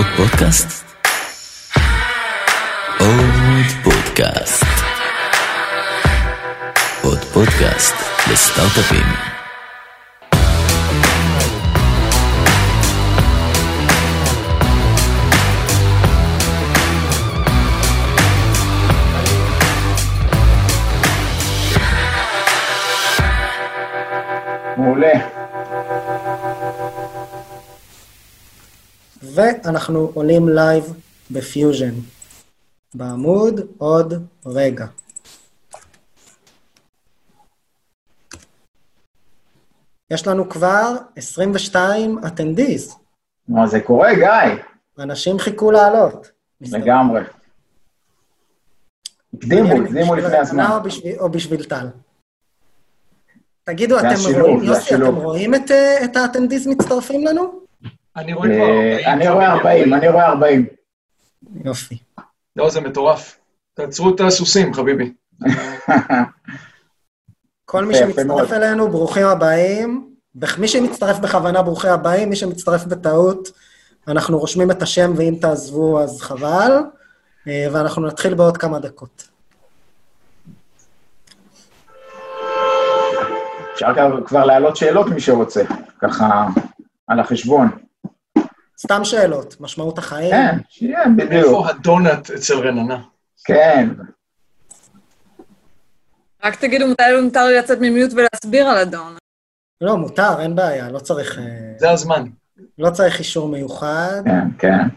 עוד פודקאסט? עוד פודקאסט. עוד פודקאסט לסטארט-אפים. מעולה. ואנחנו עולים לייב בפיוז'ן. בעמוד עוד רגע. יש לנו כבר 22 attendees. מה זה קורה, גיא? אנשים חיכו לעלות. לגמרי. הקדימו, הקדימו לפני הזמן. או בשביל, או בשביל טל. תגידו, אתם רואים, יוסי. אתם רואים את, אה, את ה attendees מצטרפים לנו? אני רואה כבר 40. אה, אני רואה 40, אני רואה 40. יופי. לא, זה מטורף. תעצרו את הסוסים, חביבי. כל מי. שמצטרף אלינו, ברוכים הבאים. מי שמצטרף בכוונה, ברוכים הבאים. מי שמצטרף בטעות, אנחנו רושמים את השם, ואם תעזבו, אז חבל. אה, ואנחנו נתחיל בעוד כמה דקות. אפשר כבר להעלות שאלות, מי שרוצה, ככה, על החשבון. סתם שאלות, משמעות החיים. כן, שיהיה, בדיוק. איפה הדונלד אצל רננה? כן, רק תגידו מתי מותר לי לצאת מ mute ולהסביר על הדון. לא, מותר, אין בעיה, לא צריך, אה, זה הזמן. לא צריך אישור מיוחד. כן, כן.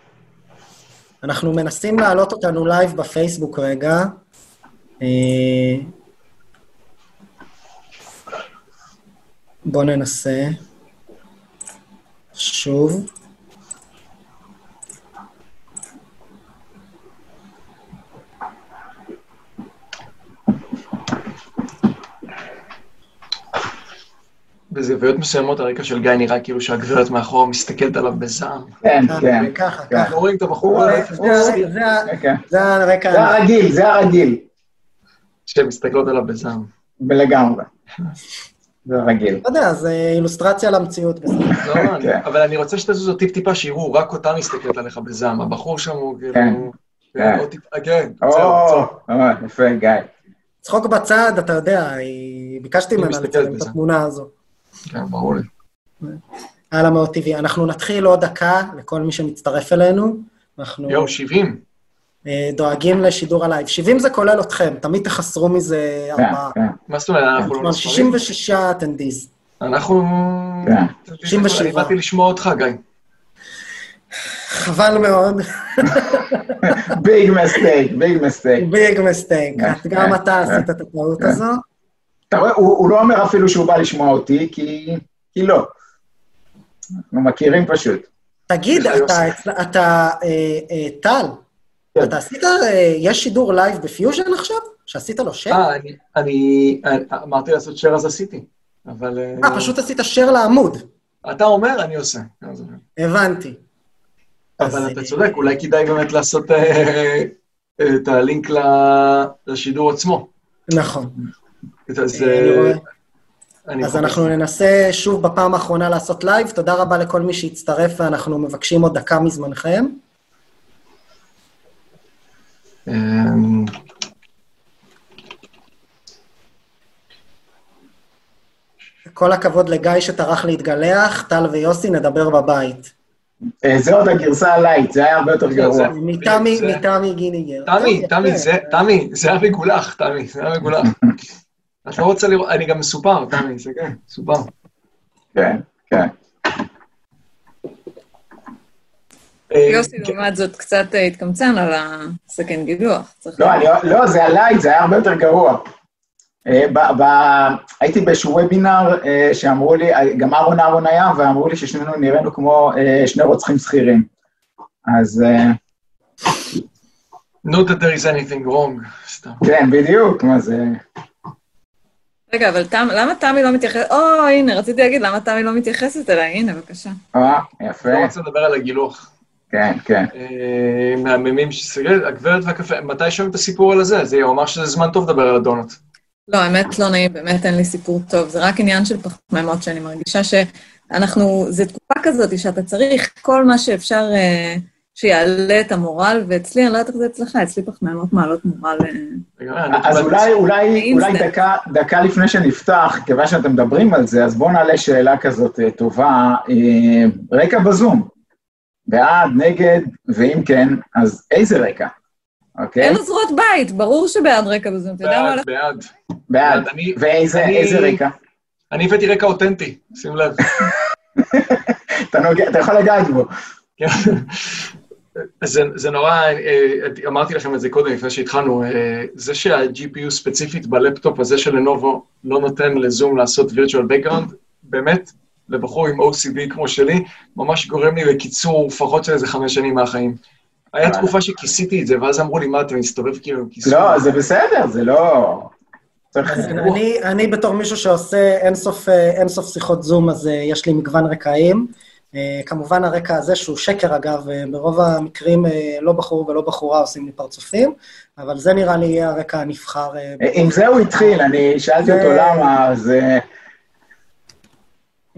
אנחנו מנסים להעלות אותנו לייב בפייסבוק רגע. אה, בואו ננסה. שוב. בזוויות מסוימות הרקע של גיא נראה כאילו שהגברת מאחור מסתכלת עליו בזעם. כן, כן. ככה, כן. ככה. לא רואים את הבחור זה- הזה זה- כן. הרקע, זה הרגיל, זה הרגיל. שמסתכלות עליו בזעם. ולגמרי. זה הרגיל. לא יודע, זה אילוסטרציה למציאות. לא, כן. אבל אני רוצה שתזוזו טיפ-טיפה שיראו, רק אותה מסתכלת עליך בזעם. הבחור שם הוא כן. כאילו... כן. כן, או, זהו. או, יפה, גיא. צחוק בצד, אתה יודע, ביקשתי ממנה לצלם את. התמונה הזו. כן, ברור לי. הלאה מאוד טבעי. אנחנו נתחיל עוד דקה לכל מי שמצטרף אלינו. אנחנו יואו, 70. אה, דואגים לשידור הלייב. 70 זה כולל אתכם, תמיד תחסרו מזה כן, ארבעה. כן, מה זאת אומרת, אנחנו לא נספרים? 66 attendees. אנחנו... כן. 67. אני באתי לשמוע אותך, גיא. חבל מאוד, big mistake, big mistake. Big mistake. כן, גם כן, אתה כן. עשית את הטעות כן. הזו. אתה רואה, הוא הוא לא אומר אפילו שהוא בא לשמוע אותי, כי כי לא. אנחנו מכירים פשוט. תגיד, אתה. אצל- אתה, אה, אה, טל, כן. אתה עשית, אה, יש שידור לייב בפיוז'ן עכשיו? שעשית לו share? אה, אני- אני... אני- אמרתי לעשות share אז עשיתי. אבל... אה, פשוט עשית share לעמוד. אתה אומר, אני עושה. הבנתי. אבל אתה אה, צודק, אולי כדאי באמת לעשות אה, את הלינק לשידור עצמו. נכון. אז אה, אה, אז. אנחנו ננסה שוב בפעם האחרונה לעשות לייב. תודה רבה לכל מי שהצטרף, ואנחנו מבקשים עוד דקה מזמנכם. אמ, כל הכבוד לגיא שטרח להתגלח, טל ויוסי, נדבר בבית. אה, זה עוד הגרסה ה light, זה היה הרבה יותר גרוע. זה- מתמי, מתמי גיניגר. תמי, תמי, זה היה מגולח, תמי, זה היה מגולח. את לא רוצה לראות, אני גם מסופר, תמי, זה כן, מסופר. כן, כן. אה, יוסי, לעומת זאת, קצת אה, התקמצן על הסכין גילוח. צריך לא, לא, זה ה light, זה היה הרבה יותר גרוע. אה, ב, ב, הייתי באיזשהו וובינר שאמרו לי, גם אהרון אהרון היה, ואמרו לי ששנינו נראינו כמו שני רוצחים שכירים. אז Not that there is anything wrong, סתם. כן, בדיוק, מה זה... רגע, אבל תמ, למה תמי לא מתייחסת? או, הנה, רציתי להגיד, למה תמי לא מתייחסת אליי? הנה, בבקשה. אה, יפה, לא רוצה לדבר על הגילוח. כן, כן. אה, מהממים שסגל, הגברת והקפה, מתי שומעים את הסיפור על הזה? זה הוא אמר שזה זמן טוב לדבר על הדונלד. לא, האמת לא נעים, באמת אין לי סיפור טוב. זה רק עניין של פחמימות שאני מרגישה שאנחנו, זו תקופה כזאת שאתה צריך כל מה שאפשר אה, שיעלה את המורל, ואצלי, אני לא יודעת איך זה אצלך, אצלי פחמימות מעלות מורל... אה, אז אולי, אולי. אולי דקה, דקה לפני שנפתח, כיוון שאתם מדברים על זה, אז בואו נעלה שאלה כזאת אה, טובה. אה, רקע בזום, בעד, נגד, ואם כן, אז איזה רקע? אוקיי? אין עוזרות בית, ברור שבעד רקע בזום, אתה יודע מה? בעד, בעד. ואיזה רקע? אני הבאתי רקע אותנטי, שים לב. אתה נוגע- אתה יכול לגעת בו. זה, זה נורא, אה, אמרתי לכם את זה קודם, לפני שהתחלנו, אה, זה שה-GPU ספציפית בלפטופ הזה של לנובו לא נותן לזום לעשות virtual background, באמת, לבחור עם OCD כמו שלי, ממש גורם לי לקיצור לפחות של איזה חמש שנים מהחיים. היה וואלה. תקופה שכיסיתי את זה, ואז אמרו לי, מה, אתה מסתובב כאילו עם כיסוי? לא, זה בסדר, זה לא... אני, אני בתור מישהו שעושה אינסוף, אה, שיחות זום, אז אה, יש לי מגוון רקעים. אה, כמובן הרקע הזה, שהוא שקר אגב, אה, ברוב המקרים אה, לא בחור ולא בחורה עושים לי פרצופים, אבל זה נראה לי יהיה הרקע הנבחר. עם זה הוא התחיל, אני שאלתי אותו למה, אז...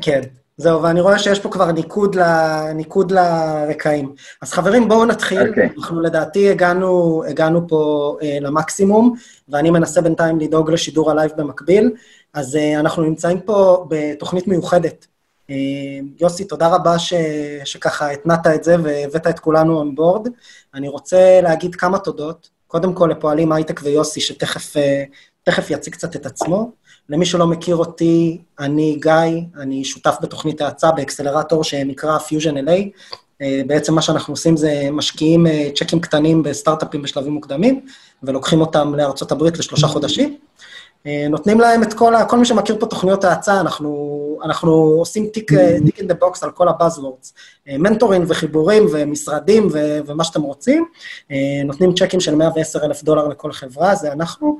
כן, זהו, ואני רואה שיש פה כבר ניקוד, ל, ניקוד לרקעים. אז חברים, בואו נתחיל. אוקיי. אנחנו לדעתי הגענו, הגענו פה אה, למקסימום, ואני מנסה בינתיים לדאוג לשידור הלייב במקביל. אז אה, אנחנו נמצאים פה בתוכנית מיוחדת. אה, יוסי, תודה רבה ש, שככה התנעת את זה והבאת את כולנו on board. אני רוצה להגיד כמה תודות. קודם כל לפועלים הייטק ויוסי, שתכף אה, יציג קצת את עצמו. למי שלא מכיר אותי, אני גיא, אני שותף בתוכנית האצה באקסלרטור שנקרא Fusion LA. אה, בעצם מה שאנחנו עושים זה משקיעים אה, צ'קים קטנים בסטארט-אפים בשלבים מוקדמים, ולוקחים אותם לארצות הברית לשלושה חודשים. אה, נותנים להם את כל. כל מי שמכיר פה תוכניות האצה, אנחנו, אנחנו עושים tick, in the box על כל ה buzzwords. אה, מנטורים וחיבורים ומשרדים ו, ומה שאתם רוצים. אה, נותנים צ'קים של 110 אלף דולר לכל חברה, זה אנחנו.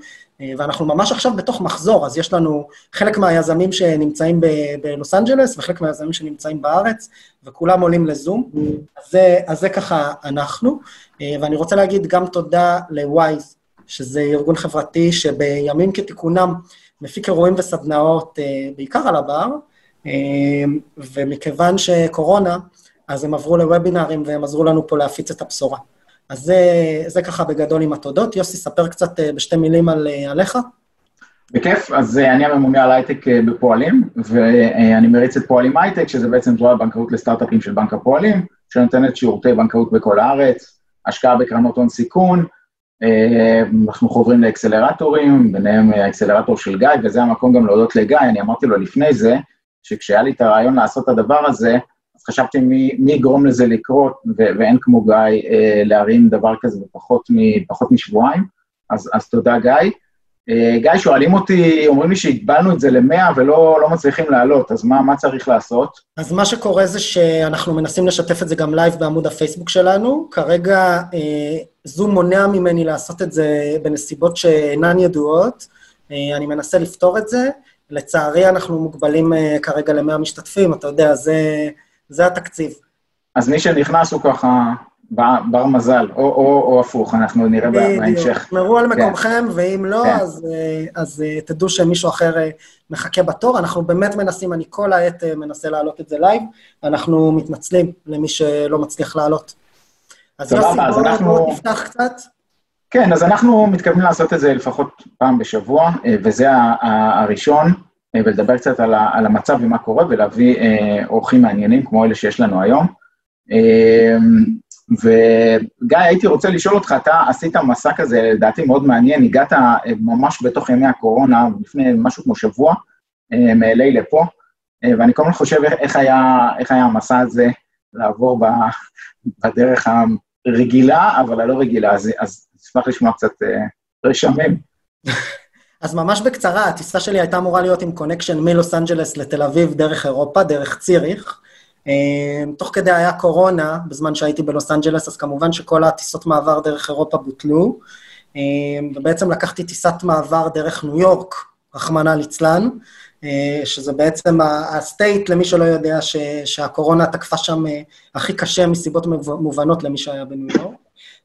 ואנחנו ממש עכשיו בתוך מחזור, אז יש לנו חלק מהיזמים שנמצאים ב- בלוס אנג'לס וחלק מהיזמים שנמצאים בארץ, וכולם עולים לזום. אז זה, אז זה ככה אנחנו. ואני רוצה להגיד גם תודה לווייז, שזה ארגון חברתי שבימים כתיקונם מפיק אירועים וסדנאות אה, בעיקר על הבר, אה, ומכיוון שקורונה, אז הם עברו לוובינארים והם עזרו לנו פה להפיץ את הבשורה. אז זה, זה ככה בגדול עם התודות. יוסי, ספר קצת אה, בשתי מילים על, עליך. בכיף, אז אני הממונה על הייטק בפועלים, ואני מריץ את פועלים הייטק, שזה בעצם זרוע בנקאות לסטארט-אפים של בנק הפועלים, שנותנת שירותי בנקאות בכל הארץ, השקעה בקרנות הון סיכון, אנחנו חוברים לאקסלרטורים, ביניהם אה, האקסלרטור של גיא, וזה המקום גם להודות לגיא, אני אמרתי לו לפני זה, שכשהיה לי את הרעיון לעשות את הדבר הזה, אז חשבתי מי, מי יגרום לזה לקרות, ו- ואין כמו גיא אה, להרים דבר כזה בפחות מ- משבועיים, אז, אז תודה גיא. אה, גיא, שואלים אותי, אומרים לי שהגבלנו את זה ל-100 ולא לא מצליחים לעלות, אז מה, מה צריך לעשות? אז מה שקורה זה שאנחנו מנסים לשתף את זה גם לייב בעמוד הפייסבוק שלנו. כרגע אה, זום מונע ממני לעשות את זה בנסיבות שאינן ידועות. אה, אני מנסה לפתור את זה. לצערי, אנחנו מוגבלים אה, כרגע ל-100 משתתפים, אתה יודע, זה, זה התקציב. אז מי שנכנס הוא ככה בר, בר מזל, או, או, או הפוך, אנחנו נראה בדיוק. בהמשך. תשמרו על כן. מקומכם, ואם לא, כן. אז, אה, אז אה, תדעו שמישהו אחר אה, מחכה בתור. אנחנו באמת מנסים, אני כל העת מנסה להעלות את זה live, אנחנו מתנצלים למי שלא מצליח לעלות. אז יוסי, אז בוא, אנחנו- תפתח קצת. כן, אז אנחנו מתכוונים לעשות את זה לפחות פעם בשבוע, וזה הראשון, ולדבר קצת על, המצב ומה קורה, ולהביא אורחים מעניינים כמו אלה שיש לנו היום. וגיא, הייתי רוצה לשאול אותך, אתה עשית מסע כזה, לדעתי מאוד מעניין, הגעת אה, ממש בתוך ימי הקורונה, לפני משהו כמו שבוע, אה, מ-LA לפה, אה, ואני כל הזמן חושב איך, היה, איך היה המסע הזה לעבור ב, בדרך הרגילה, אבל הלא רגילה, אז, אז אשמח לשמוע קצת רשמים. אז ממש בקצרה, הטיסה שלי הייתה אמורה להיות עם connection מלוס אנג'לס לתל אביב דרך אירופה, דרך ציריך. אה, תוך כדי היה קורונה, בזמן שהייתי בלוס אנג'לס, אז כמובן שכל הטיסות מעבר דרך אירופה בוטלו, אה, ובעצם לקחתי טיסת מעבר דרך ניו יורק, רחמנא ליצלן, אה, שזה בעצם ה state, למי שלא יודע, ש, שהקורונה תקפה שם אה, הכי קשה מסיבות מוב- מובנות למי שהיה בניו יורק.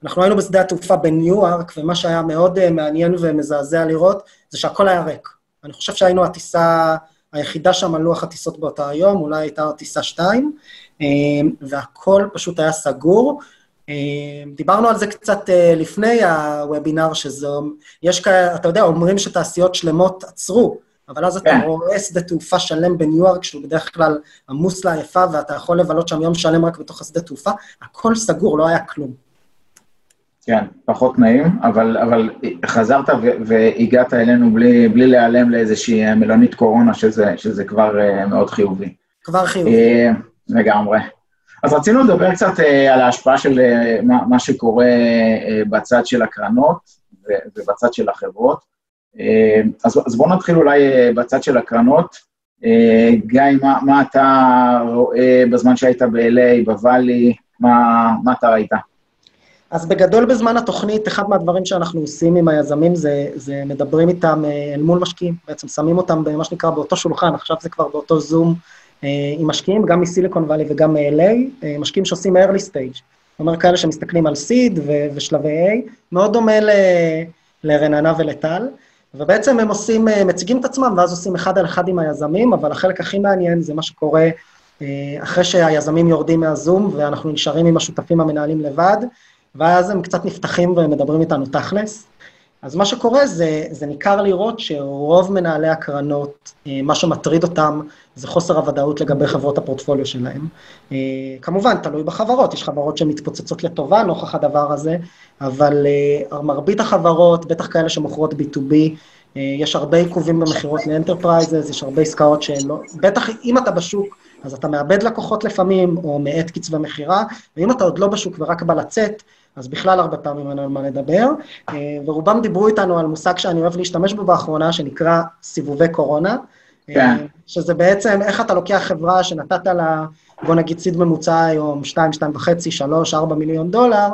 אנחנו היינו בשדה התעופה בניו-יורק, ומה שהיה מאוד uh, מעניין ומזעזע לראות, זה שהכל היה ריק. אני חושב שהיינו הטיסה היחידה שם על לוח הטיסות באותה היום, אולי הייתה טיסה שתיים, uh, והכל פשוט היה סגור. אה, דיברנו על זה קצת אה, לפני הוובינר, שזו, יש כאלה, אתה יודע, אומרים שתעשיות שלמות עצרו, אבל אז אתה כן. רואה שדה תעופה שלם בניו יורק, שהוא בדרך כלל עמוס לעייפה, ואתה יכול לבלות שם יום שלם רק בתוך השדה תעופה, הכל סגור, לא היה כלום. כן, פחות נעים, אבל, אבל חזרת והגעת אלינו בלי, בלי להיעלם לאיזושהי מלונית קורונה, שזה, שזה כבר אה, מאוד חיובי. כבר חיובי. אה, לגמרי. אז רצינו לדבר קצת אה, על ההשפעה של אה, מה, מה שקורה אה, בצד של הקרנות ו- ובצד של החברות. אה, אז, אז בואו נתחיל אולי אה, בצד של הקרנות. אה, גיא, מה, מה אתה רואה בזמן שהיית ב-LA, בוואלי, מה, מה אתה ראית? אז בגדול בזמן התוכנית, אחד מהדברים שאנחנו עושים עם היזמים זה, זה מדברים איתם אה, אל מול משקיעים, בעצם שמים אותם במה שנקרא באותו שולחן, עכשיו זה כבר באותו זום אה, עם משקיעים, גם מסיליקון וואלי וגם מ-LA, אה, משקיעים שעושים early stage, אומרת כאלה שמסתכלים על ו- ושלבי A, מאוד דומה ל- לרננה ולטל, ובעצם הם עושים, מציגים את עצמם ואז עושים אחד על אחד עם היזמים, אבל החלק הכי מעניין זה מה שקורה אחרי שהיזמים יורדים מהזום ואנחנו נשארים עם השותפים המנהלים לבד, ואז הם קצת נפתחים ומדברים איתנו תכלס. אז מה שקורה זה, זה ניכר לראות שרוב מנהלי הקרנות, אה, מה שמטריד אותם זה חוסר הוודאות לגבי חברות הפורטפוליו שלהם. אה, כמובן, תלוי בחברות, יש חברות שמתפוצצות לטובה נוכח הדבר הזה, אבל אה, מרבית החברות, בטח כאלה שמוכרות B2B, אה, יש הרבה עיכובים במכירות ל enterprises, יש הרבה עסקאות שהן לא... בטח אם אתה בשוק, אז אתה מאבד לקוחות לפעמים, או מאט קצבי מכירה, ואם אתה עוד לא בשוק ורק בא לצאת, אז בכלל הרבה פעמים אין על מה לדבר. אה, ורובם דיברו איתנו על מושג שאני אוהב להשתמש בו באחרונה, שנקרא סיבובי קורונה. כן. אה, שזה בעצם איך אתה לוקח חברה שנתת לה, בוא נגיד סיד ממוצע היום 2, 2.5, 3, 4 מיליון דולר,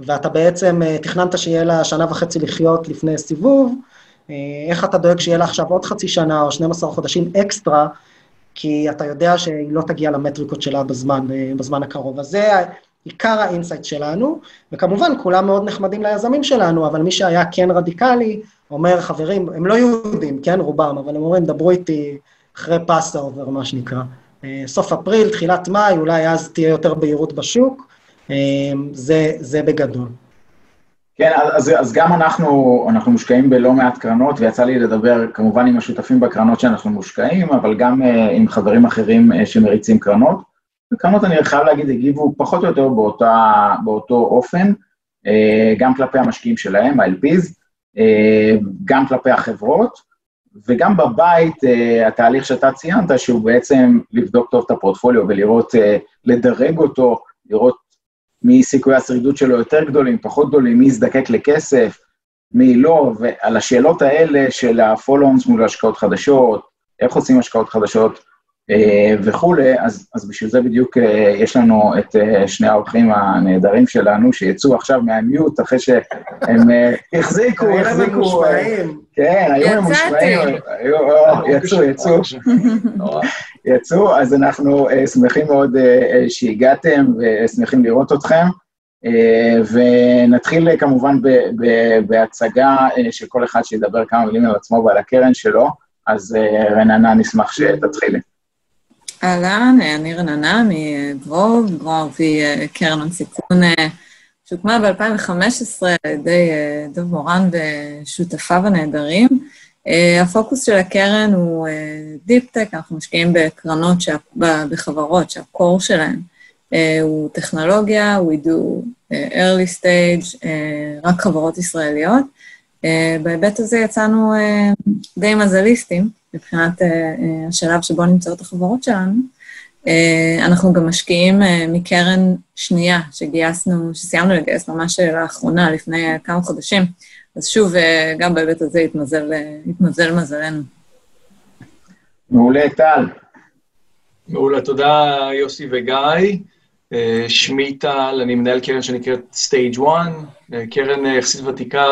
ואתה בעצם אה, תכננת שיהיה לה שנה וחצי לחיות לפני סיבוב, איך אתה דואג שיהיה לה עכשיו עוד חצי שנה או 12 חודשים אקסטרה, כי אתה יודע שהיא לא תגיע למטריקות שלה בזמן, בזמן הקרוב. אז זה עיקר ה insight שלנו, וכמובן, כולם מאוד נחמדים ליזמים שלנו, אבל מי שהיה כן רדיקלי, אומר, חברים, הם לא יהודים, כן, רובם, אבל הם אומרים, דברו איתי אחרי Passover, מה שנקרא. אה, סוף אפריל, תחילת מאי, אולי אז תהיה יותר בהירות בשוק. אה, זה, זה בגדול. כן, אז, אז גם אנחנו, אנחנו מושקעים בלא מעט קרנות, ויצא לי לדבר כמובן עם השותפים בקרנות שאנחנו מושקעים, אבל גם אה, עם חברים אחרים שמריצים קרנות. וקרנות, אני חייב להגיד, הגיבו פחות או יותר באותה, באותו אופן, uh, גם כלפי המשקיעים שלהם, ה-LPs, uh, גם כלפי החברות, וגם בבית, uh, התהליך שאתה ציינת, שהוא בעצם לבדוק טוב את הפורטפוליו ולראות, לדרג אותו, לראות מי סיכויי השרידות שלו יותר גדולים, פחות גדולים, מי יזדקק לכסף, מי לא, ועל השאלות האלה של ה-follow-ons מול השקעות חדשות, איך עושים השקעות חדשות אה, וכולי, אז, אז בשביל זה בדיוק אה, יש לנו את אה, שני האורחים הנהדרים שלנו, שיצאו עכשיו מהמיוט אחרי שהם אה, החזיקו, החזיקו... כן, היו. ממושמעים, היו- יצאו, יצאו. נורא. יצאו, אז אנחנו שמחים מאוד שהגעתם ושמחים לראות אתכם. ונתחיל כמובן ב- ב- בהצגה של כל אחד שידבר כמה מילים על עצמו ועל הקרן שלו, אז רננה, נשמח שתתחילי. אהלן, אני רננה מ Grove, Grove היא אה, קרן הון סיכון אה, שהוקמה ב-2015 על ידי אה, דב מורן ושותפיו הנהדרים. אה, הפוקוס של הקרן הוא deep-tech, אנחנו משקיעים בקרנות, שה- בחברות שה core שלהן אה, הוא טכנולוגיה, we do אה, early stage, אה, רק חברות ישראליות. אה, בהיבט הזה יצאנו אה, די מזליסטים מבחינת אה, השלב שבו נמצאות החברות שלנו. אנחנו גם משקיעים מקרן שנייה שגייסנו, שסיימנו לגייס ממש לאחרונה, לפני כמה חודשים. אז שוב, גם בהיבט הזה התמזל, התמזל מזלנו. מעולה, טל. מעולה, תודה יוסי וגיא. שמי טל, אני מנהל קרן שנקראת Stage 1, אה, קרן יחסית ותיקה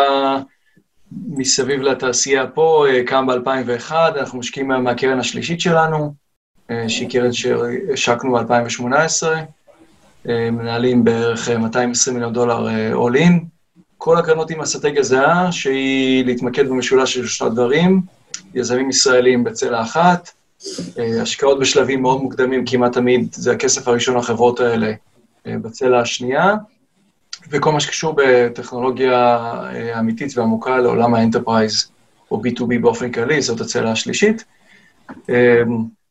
מסביב לתעשייה פה, אה, קם ב-2001, אנחנו משקיעים מה- מהקרן השלישית שלנו, אה, שהיא קרן שהשקנו ב-2018, אה, מנהלים בערך אה, 220 מיליון דולר all in. כל הקרנות עם אסטרטגיה זהה, שהיא להתמקד במשולש של שלושה דברים, יזמים ישראלים בצלע אחת, השקעות בשלבים מאוד מוקדמים, כמעט תמיד זה הכסף הראשון לחברות האלה בצלע השנייה, וכל מה שקשור בטכנולוגיה אה, אמיתית ועמוקה לעולם ה enterprise, או B2B באופן כללי, זאת הצלע השלישית. אה,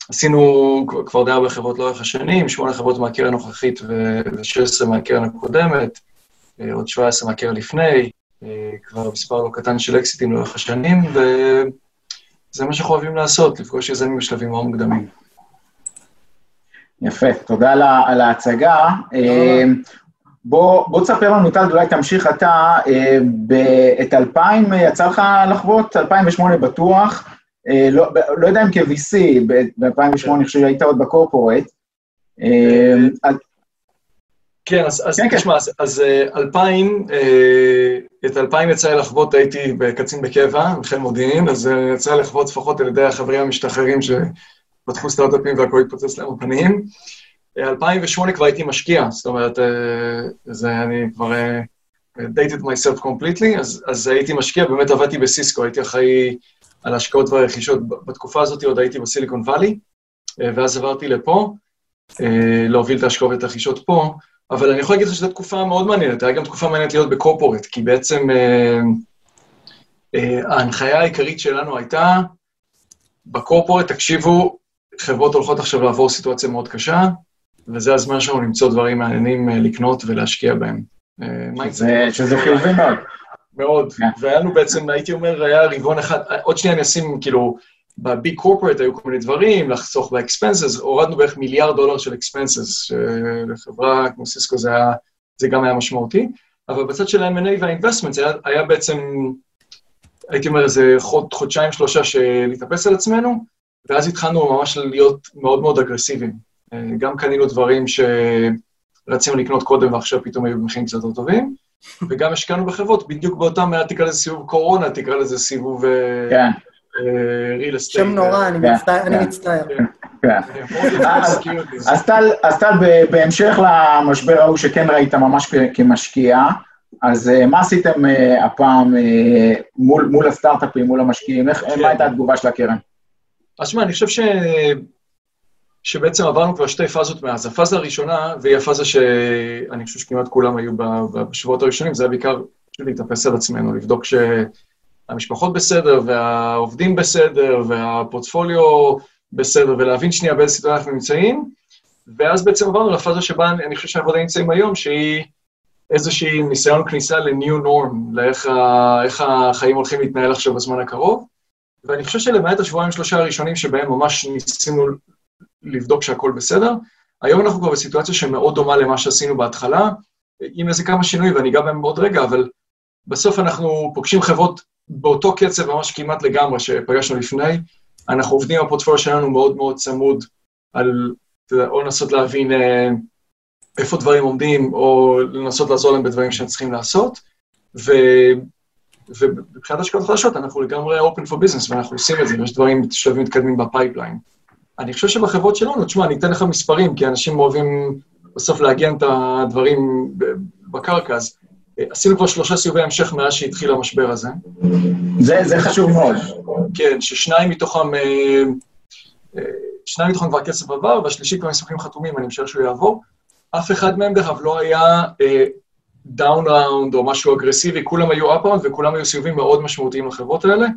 עשינו כבר די הרבה חברות לאורך השנים, שמונה חברות מהקרן הנוכחית ו-16 מהקרן הקודמת, אה, עוד 17 מהקרן לפני, כבר מספר לא קטן של אקזיטים לאורך השנים, וזה מה שאנחנו אוהבים לעשות, לפגוש יזמים בשלבים מאוד מוקדמים. יפה, תודה על ההצגה. בוא, בוא תספר לנו, טל, אולי תמשיך אתה, אה, את 2000 יצא לך לחוות, 2008 בטוח, אה, לא, לא יודע אם כ-VC, ב-2008 אני חושב שהיית עוד בקורפורט. אה, כן, אז, אז כן, כן. תשמע, כן. אז, אז 2000, את 2000 יצא לי לחוות, הייתי בקצין בקבע, בחיל מודיעין, אז יצא לי לחוות לפחות על ידי החברים המשתחררים שפתחו סטארט-אפים והכול התפוצץ להם בפנים. 2008 כבר הייתי משקיע, זאת אומרת, אה, זה אני כבר אה, dated myself completely, אז, אז הייתי משקיע, באמת עבדתי בסיסקו, הייתי אחראי על השקעות והרכישות. בתקופה הזאת עוד הייתי בסיליקון וואלי, אה, ואז עברתי לפה, להוביל את ההשקעות ואת הרכישות פה, אבל אני יכול להגיד לך שזו תקופה מאוד מעניינת, היה גם תקופה מעניינת להיות בקורפורט, כי בעצם ההנחיה העיקרית שלנו הייתה, בקורפורט, תקשיבו, חברות הולכות עכשיו לעבור סיטואציה מאוד קשה, וזה הזמן שלנו למצוא דברים מעניינים אה, לקנות ולהשקיע בהם. אה, שזה חיובי מאוד. מאוד, כן. והיה לנו בעצם, הייתי אומר, היה רבעון אחד, עוד שנייה אני אשים, כאילו, ב big corporate היו כל מיני דברים, לחסוך ב expenses, הורדנו בערך מיליארד דולר של expenses, שלחברה כמו סיסקו זה, היה, זה גם היה משמעותי, אבל בצד של ה-M&A וה-investment היה, היה בעצם, הייתי אומר, איזה חוד, חודשיים, שלושה של להתאפס על עצמנו, ואז התחלנו ממש להיות מאוד מאוד אגרסיביים. אה, גם קנינו דברים שרצינו לקנות קודם ועכשיו פתאום היו במחירים קצת יותר טובים, וגם השקענו בחברות, בדיוק באותם, תקרא לזה סיבוב קורונה, תקרא לזה סיבוב ריל אה, אסטייט. כן. שם נורא, אני כן. מצטער. כן. אז טל, בהמשך למשבר ההוא שכן ראית ממש כמשקיע, אז אה, מה עשיתם הפעם מול הסטארט-אפים, מול המשקיעים? מה הייתה התגובה של הקרן? אז שמע, אני חושב ש... שבעצם עברנו כבר שתי פאזות מאז. הפאזה הראשונה, והיא הפאזה שאני חושב שכמעט כולם היו בשבועות הראשונים, זה היה בעיקר להתאפס על עצמנו, לבדוק שהמשפחות בסדר, והעובדים בסדר, והפורטפוליו בסדר, ולהבין שנייה באיזה סיטואציה אנחנו נמצאים, ואז בעצם עברנו לפאזה שבה אני חושב שאנחנו עדיין נמצאים היום, שהיא איזושהי ניסיון כניסה ל-new norm, לאיך החיים הולכים להתנהל עכשיו בזמן הקרוב. ואני חושב שלמעט השבועיים שלושה הראשונים שבהם ממש ניסינו לבדוק שהכל בסדר. היום אנחנו כבר בסיטואציה שמאוד דומה למה שעשינו בהתחלה, עם איזה כמה שינויים, ואני אגע בהם בעוד רגע, אבל בסוף אנחנו פוגשים חברות באותו קצב ממש כמעט לגמרי שפגשנו לפני. אנחנו עובדים, הפורטפוליו שלנו מאוד מאוד צמוד על, אתה יודע, או לנסות להבין אה, איפה דברים עומדים, או לנסות לעזור להם בדברים שהם צריכים לעשות. ו... ומבחינת השקעות חדשות, אנחנו לגמרי open for business, ואנחנו עושים את זה, ויש דברים, שלבים מתקדמים ב pipeline. אני חושב שבחברות שלנו, תשמע, אני אתן לך מספרים, כי אנשים אוהבים בסוף לעגן את הדברים בקרקע, אז אה, עשינו כבר שלושה סיבובי המשך מאז שהתחיל המשבר הזה. זה, זה חשוב מאוד. כן, ששניים מתוכם, אה, אה, שניים מתוכם כבר כסף עבר, והשלישי כבר מסמכים חתומים, אני משער שהוא יעבור. אף אחד מהם, דרך אגב, לא היה down round או משהו אגרסיבי, כולם היו up וכולם היו סיבובים מאוד משמעותיים לחברות האלה.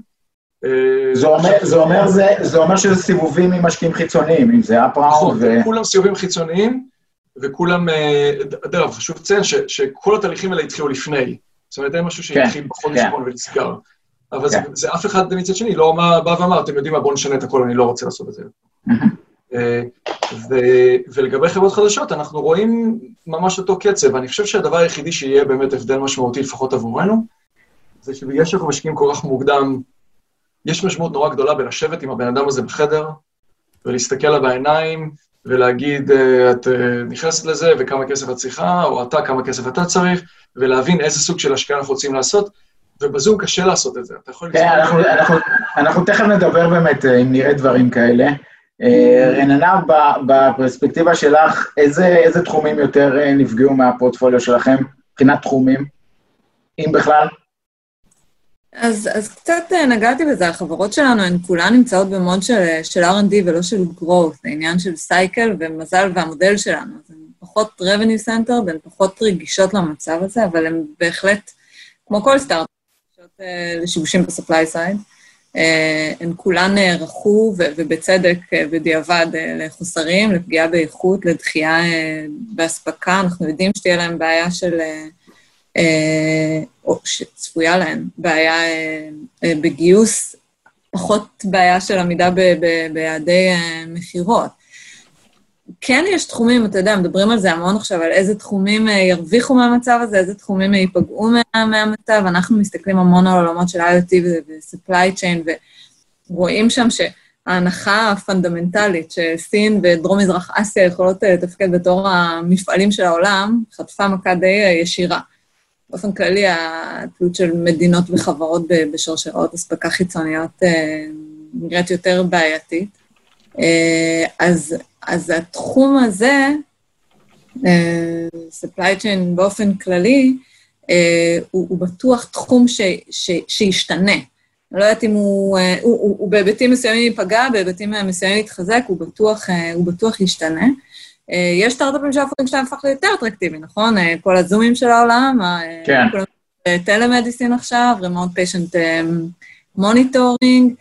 אה, זה אומר, זה, אומר, זה, זה אומר שזה סיבובים עם משקיעים חיצוניים, אם זה אפראונד נכון, ו... כולם סיבובים חיצוניים, וכולם, אה, דרך חשוב לציין שכל התהליכים האלה התחילו לפני. זאת אומרת, אין משהו כן, שהתחיל בחודש כן. האחרון ונסגר. אבל זה, כן. זה אף אחד מצד שני לא בא ואמר, אתם יודעים מה, בואו נשנה את הכל, אני לא רוצה לעשות את זה. אה, ולגבי חברות חדשות, אנחנו רואים ממש אותו קצב. אני חושב שהדבר היחידי שיהיה באמת הבדל משמעותי, לפחות עבורנו, זה שבגלל שאנחנו משקיעים כל כך מוקדם יש משמעות נורא גדולה בלשבת עם הבן אדם הזה בחדר, ולהסתכל לה בעיניים, ולהגיד, אה, את אה, נכנסת לזה, וכמה כסף את צריכה, או אתה, כמה כסף אתה צריך, ולהבין איזה סוג של השקעה אנחנו רוצים לעשות, ובזום קשה לעשות את זה. אתה יכול... כן, אנחנו, אנחנו, אנחנו תכף נדבר באמת, אה, אם נראה דברים כאלה. רננה, בפרספקטיבה שלך, איזה, איזה תחומים יותר נפגעו מהפורטפוליו שלכם, מבחינת תחומים, אם בכלל? אז, אז קצת אה, נגעתי בזה, החברות שלנו הן כולן נמצאות במוד של, של R&D ולא של growth, זה עניין של סייקל ומזל והמודל שלנו. אז הן פחות revenue center והן פחות רגישות למצב הזה, אבל הן בהחלט, כמו כל סטארט, רגישות אה, לשיבושים ב-supply side. אה, הן כולן נערכו, ובצדק, בדיעבד, לחוסרים, לפגיעה באיכות, לדחייה באספקה. אנחנו יודעים שתהיה להם בעיה של... או שצפויה להן בעיה בגיוס, פחות בעיה של עמידה ביעדי מכירות. כן יש תחומים, אתה יודע, מדברים על זה המון עכשיו, על איזה תחומים ירוויחו מהמצב הזה, איזה תחומים ייפגעו מה, מהמצב. אנחנו מסתכלים המון על עולמות של IoT ו-supply chain, ורואים שם שההנחה הפונדמנטלית שסין ודרום-מזרח אסיה יכולות לתפקד בתור המפעלים של העולם, חטפה מכה די ישירה. באופן כללי, התלות של מדינות וחברות בשרשראות אספקה חיצוניות נראית יותר בעייתית. אז, אז התחום הזה, supply chain באופן כללי, הוא, הוא בטוח תחום ש, ש, שישתנה. אני לא יודעת אם הוא, הוא, הוא, הוא בהיבטים מסוימים ייפגע, בהיבטים מסוימים יתחזק, הוא בטוח, הוא בטוח ישתנה. יש סטארט-אפים שהפכים שלהם הפך ליותר אטרקטיבי, נכון? כל הזומים של העולם, כן. טלמדיסין עכשיו, remote patient monitoring,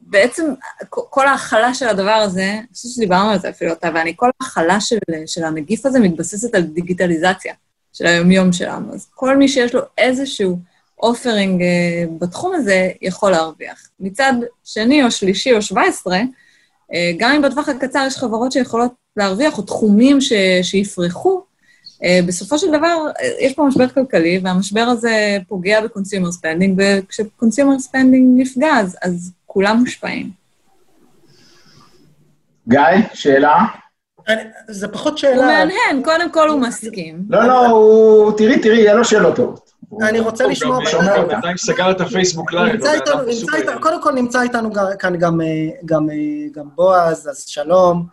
בעצם כל ההכלה של הדבר הזה, אני חושבת שדיברנו על זה אפילו אותה, ואני, כל ההכלה של, של הנגיף הזה מתבססת על דיגיטליזציה של היומיום שלנו. אז כל מי שיש לו איזשהו אופרינג בתחום הזה, יכול להרוויח. מצד שני או שלישי או שבע עשרה, גם אם בטווח הקצר יש חברות שיכולות להרוויח, או תחומים ש, שיפרחו, בסופו של דבר יש פה משבר כלכלי, והמשבר הזה פוגע ב-consumer spending, וכש-consumer spending נפגע, אז, אז כולם מושפעים. גיא, שאלה? אני, זה פחות שאלה. הוא מהנהן, קודם כל הוא מסכים. לא, לא, הוא... תראי, תראי, יהיה לו שאלות טובות. אני רוצה לשמוע... גם בינתיים סגר את הפייסבוק live. קודם כל נמצא איתנו כאן גם, גם, גם בועז, אז שלום.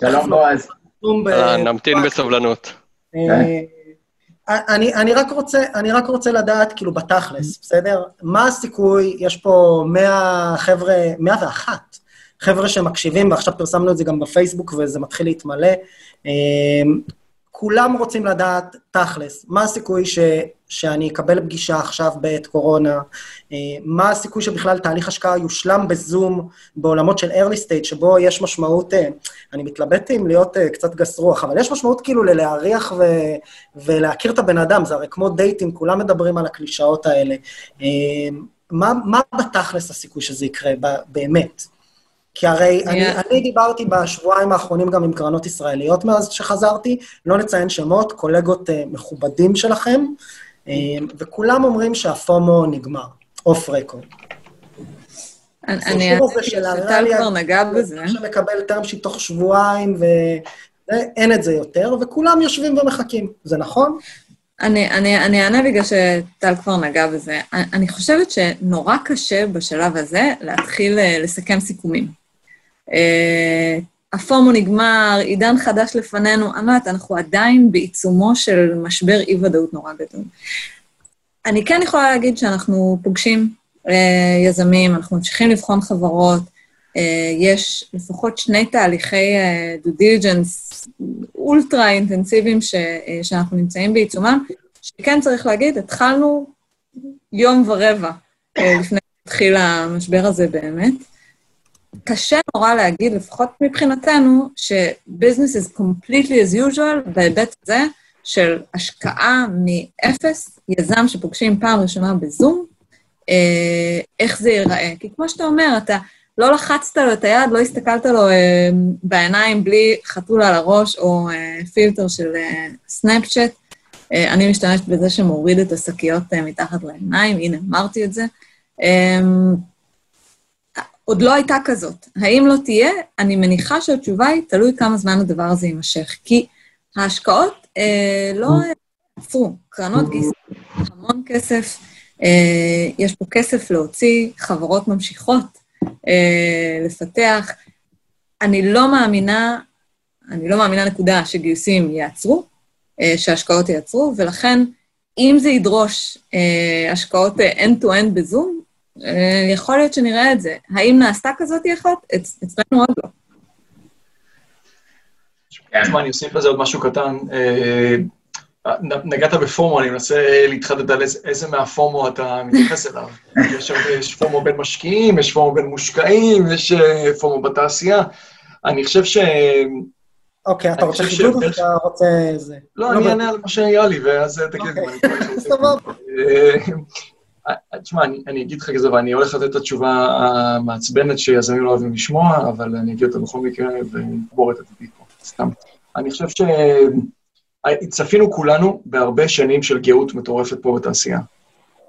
שלום בועז. נמתין בסבלנות. אני, אני, רק רוצה, אני רק רוצה לדעת, כאילו, בתכלס, בסדר? מה הסיכוי, יש פה 100 חבר'ה, 101 חבר'ה שמקשיבים, ועכשיו פרסמנו את זה גם בפייסבוק וזה מתחיל להתמלא. כולם רוצים לדעת, תכלס, מה הסיכוי ש, שאני אקבל פגישה עכשיו בעת קורונה? מה הסיכוי שבכלל תהליך השקעה יושלם בזום בעולמות של early stage, שבו יש משמעות, אני מתלבט עם להיות קצת גס רוח, אבל יש משמעות כאילו ללהריח ו, ולהכיר את הבן אדם, זה הרי כמו דייטים, כולם מדברים על הקלישאות האלה. מה, מה בתכלס הסיכוי שזה יקרה, באמת? כי הרי yeah. אני, אני דיברתי בשבועיים האחרונים גם עם קרנות ישראליות מאז שחזרתי, לא נציין שמות, קולגות uh, מכובדים שלכם, uh, וכולם אומרים שהפומו נגמר, אוף רקורד. אני, טל כבר נגע בזה. שמקבל טרם שיט תוך שבועיים, ואין את זה יותר, וכולם יושבים ומחכים. זה נכון? אני, אני, אני אענה בגלל שטל כבר נגע בזה. אני, אני חושבת שנורא קשה בשלב הזה להתחיל לסכם סיכומים. Uh, הפומו נגמר, עידן חדש לפנינו, יודעת, אנחנו עדיין בעיצומו של משבר אי-ודאות נורא גדול. אני כן יכולה להגיד שאנחנו פוגשים uh, יזמים, אנחנו ממשיכים לבחון חברות, uh, יש לפחות שני תהליכי דו uh, דיligence אולטרה אינטנסיביים ש, uh, שאנחנו נמצאים בעיצומם, שכן צריך להגיד, התחלנו יום ורבע uh, לפני שהתחיל המשבר הזה באמת. קשה נורא להגיד, לפחות מבחינתנו, ש-business is completely as usual בהיבט הזה של השקעה מאפס, יזם שפוגשים פעם ראשונה בזום, אה, איך זה ייראה. כי כמו שאתה אומר, אתה לא לחצת לו את היד, לא הסתכלת לו אה, בעיניים בלי חתול על הראש או אה, פילטר של אה, סנאפצ'אט. אה, אני משתמשת בזה שמוריד את השקיות אה, מתחת לעיניים, הנה, אמרתי את זה. אה, עוד לא הייתה כזאת. האם לא תהיה? אני מניחה שהתשובה היא, תלוי כמה זמן הדבר הזה יימשך. כי ההשקעות אה, לא עצרו. קרנות גייסו המון כסף, אה, יש פה כסף להוציא, חברות ממשיכות אה, לפתח. אני לא מאמינה, אני לא מאמינה נקודה שגיוסים ייעצרו, אה, שהשקעות ייעצרו, ולכן אם זה ידרוש אה, השקעות אה, end-to-end בזום, אה, יכול להיות שנראה את זה. האם נעשתה כזאת אחת? אצ- אצלנו עוד לא. תשמע, אני אוסיף לזה עוד משהו קטן. אה, נ- נגעת בפומו, אני מנסה להתחדד על איזה- מהפומו אתה מתייחס אליו. יש פומו בין משקיעים, יש פומו בין מושקעים, יש אה, פומו בתעשייה. אני חושב ש... אוקיי, אתה רוצה חידוד או שאתה רוצה זה? לא, אני אענה על מה שהיה לי, ואז תגיד לי. אוקיי. סבבה. אה, תשמע, אני, אני אגיד לך כזה, ואני הולך לתת את התשובה המעצבנת שיזמים לא אוהבים לשמוע, אבל אני אגיד אותה בכל מקרה ונקבור את הטיפי פה, סתם. אני חושב שצפינו כולנו בהרבה שנים של גאות מטורפת פה בתעשייה.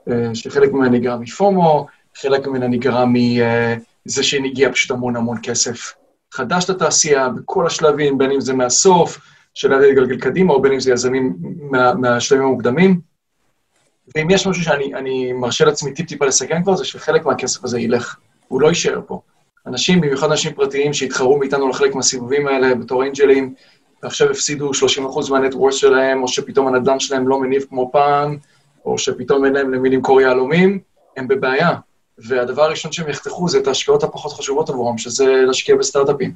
אה, שחלק ממנה נגרע מפומו, חלק ממנה נגרע מזה שהגיע פשוט המון המון כסף חדש לתעשייה, בכל השלבים, בין אם זה מהסוף, של להתגלגל קדימה, או בין אם זה יזמים מה, מהשלבים המוקדמים. ואם יש משהו שאני אני מרשה לעצמי טיפ-טיפה לסכם כבר, זה שחלק מהכסף הזה ילך, הוא לא יישאר פה. אנשים, במיוחד אנשים פרטיים שהתחרו מאיתנו לחלק מהסיבובים האלה בתור אנג'לים, ועכשיו הפסידו 30% מהנטוורס שלהם, או שפתאום הנדל"ן שלהם לא מניב כמו פעם, או שפתאום אין להם למי למכור יהלומים, הם בבעיה. והדבר הראשון שהם יחתכו זה את ההשקעות הפחות חשובות עבורם, שזה להשקיע בסטארט-אפים.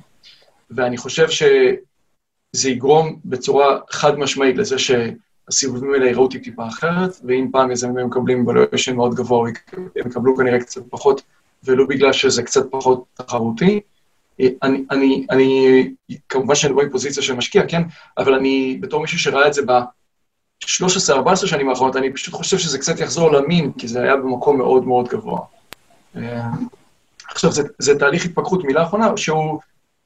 ואני חושב שזה יגרום בצורה חד משמעית לזה שהסיבובים האלה יראו טיפה אחרת, ואם פעם יזמים היו מקבלים valuation מאוד גבוה, הם יקבלו כנראה קצת פחות, ולו בגלל שזה קצת פחות תחרותי. אני, אני, אני, כמובן שאני לא בפוזיציה של משקיע, כן? אבל אני, בתור מישהו שראה את זה ב-13-14 שנים האחרונות, אני פשוט חושב שזה קצת יחזור למין, כי זה היה במקום מאוד מאוד גבוה. אה, עכשיו, זה, זה תהליך התפכחות, מילה אחרונה, שהוא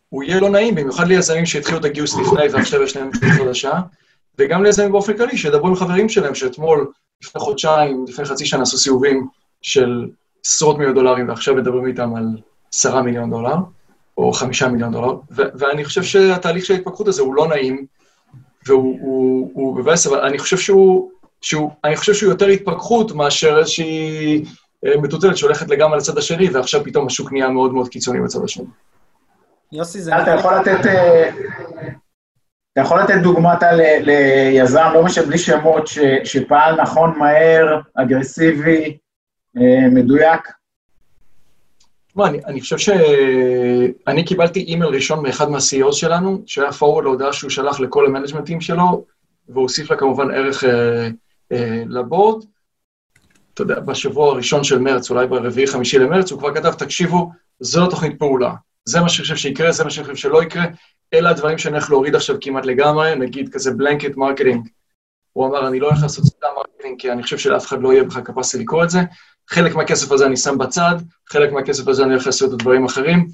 הוא יהיה לא נעים, במיוחד ליזמים שהתחילו את הגיוס לפני ועכשיו יש להם חדשה, וגם ליזמים באופן כללי, שידברו עם חברים שלהם, שאתמול, לפני חודשיים, לפני חצי שנה עשו סיבובים של עשרות מיליון דולרים, ועכשיו מדברים איתם על עשרה מיליון דולר, או חמישה מיליון דולר, ו- ואני חושב שהתהליך של ההתפכחות הזה הוא לא נעים, והוא הוא, הוא מבאס, אבל אני חושב שהוא, שהוא, אני חושב שהוא יותר התפכחות מאשר איזושהי אה, מטוטלת שהולכת לגמרי לצד השני, ועכשיו פתאום השוק נהיה מאוד מאוד קיצוני בצד השני. יוסי, זה... אתה יכול לתת... אתה יכול לתת דוגמא אתה ליזם, לא משנה, בלי שמות, ש- שפעל נכון, מהר, אגרסיבי, אה, מדויק? תשמע, אני, אני חושב שאני קיבלתי אימייל ראשון מאחד מה-CEOs שלנו, שהיה forward להודעה שהוא שלח לכל המנג'מנטים שלו, והוסיף לה כמובן ערך אה, אה, ל board. אתה יודע, בשבוע הראשון של מרץ, אולי ברביעי-חמישי למרץ, הוא כבר כתב, תקשיבו, זו לא תוכנית פעולה. זה מה שאני חושב שיקרה, זה מה שאני חושב שלא יקרה. אלה הדברים שאני הולך להוריד עכשיו כמעט לגמרי, נגיד כזה blanket marketing. הוא אמר, אני לא הולך לעשות סתם marketing, כי אני חושב שלאף אחד לא יהיה בכלל capacity לקרוא את זה. חלק מהכסף הזה אני שם בצד, חלק מהכסף הזה אני הולך לעשות את הדברים האחרים.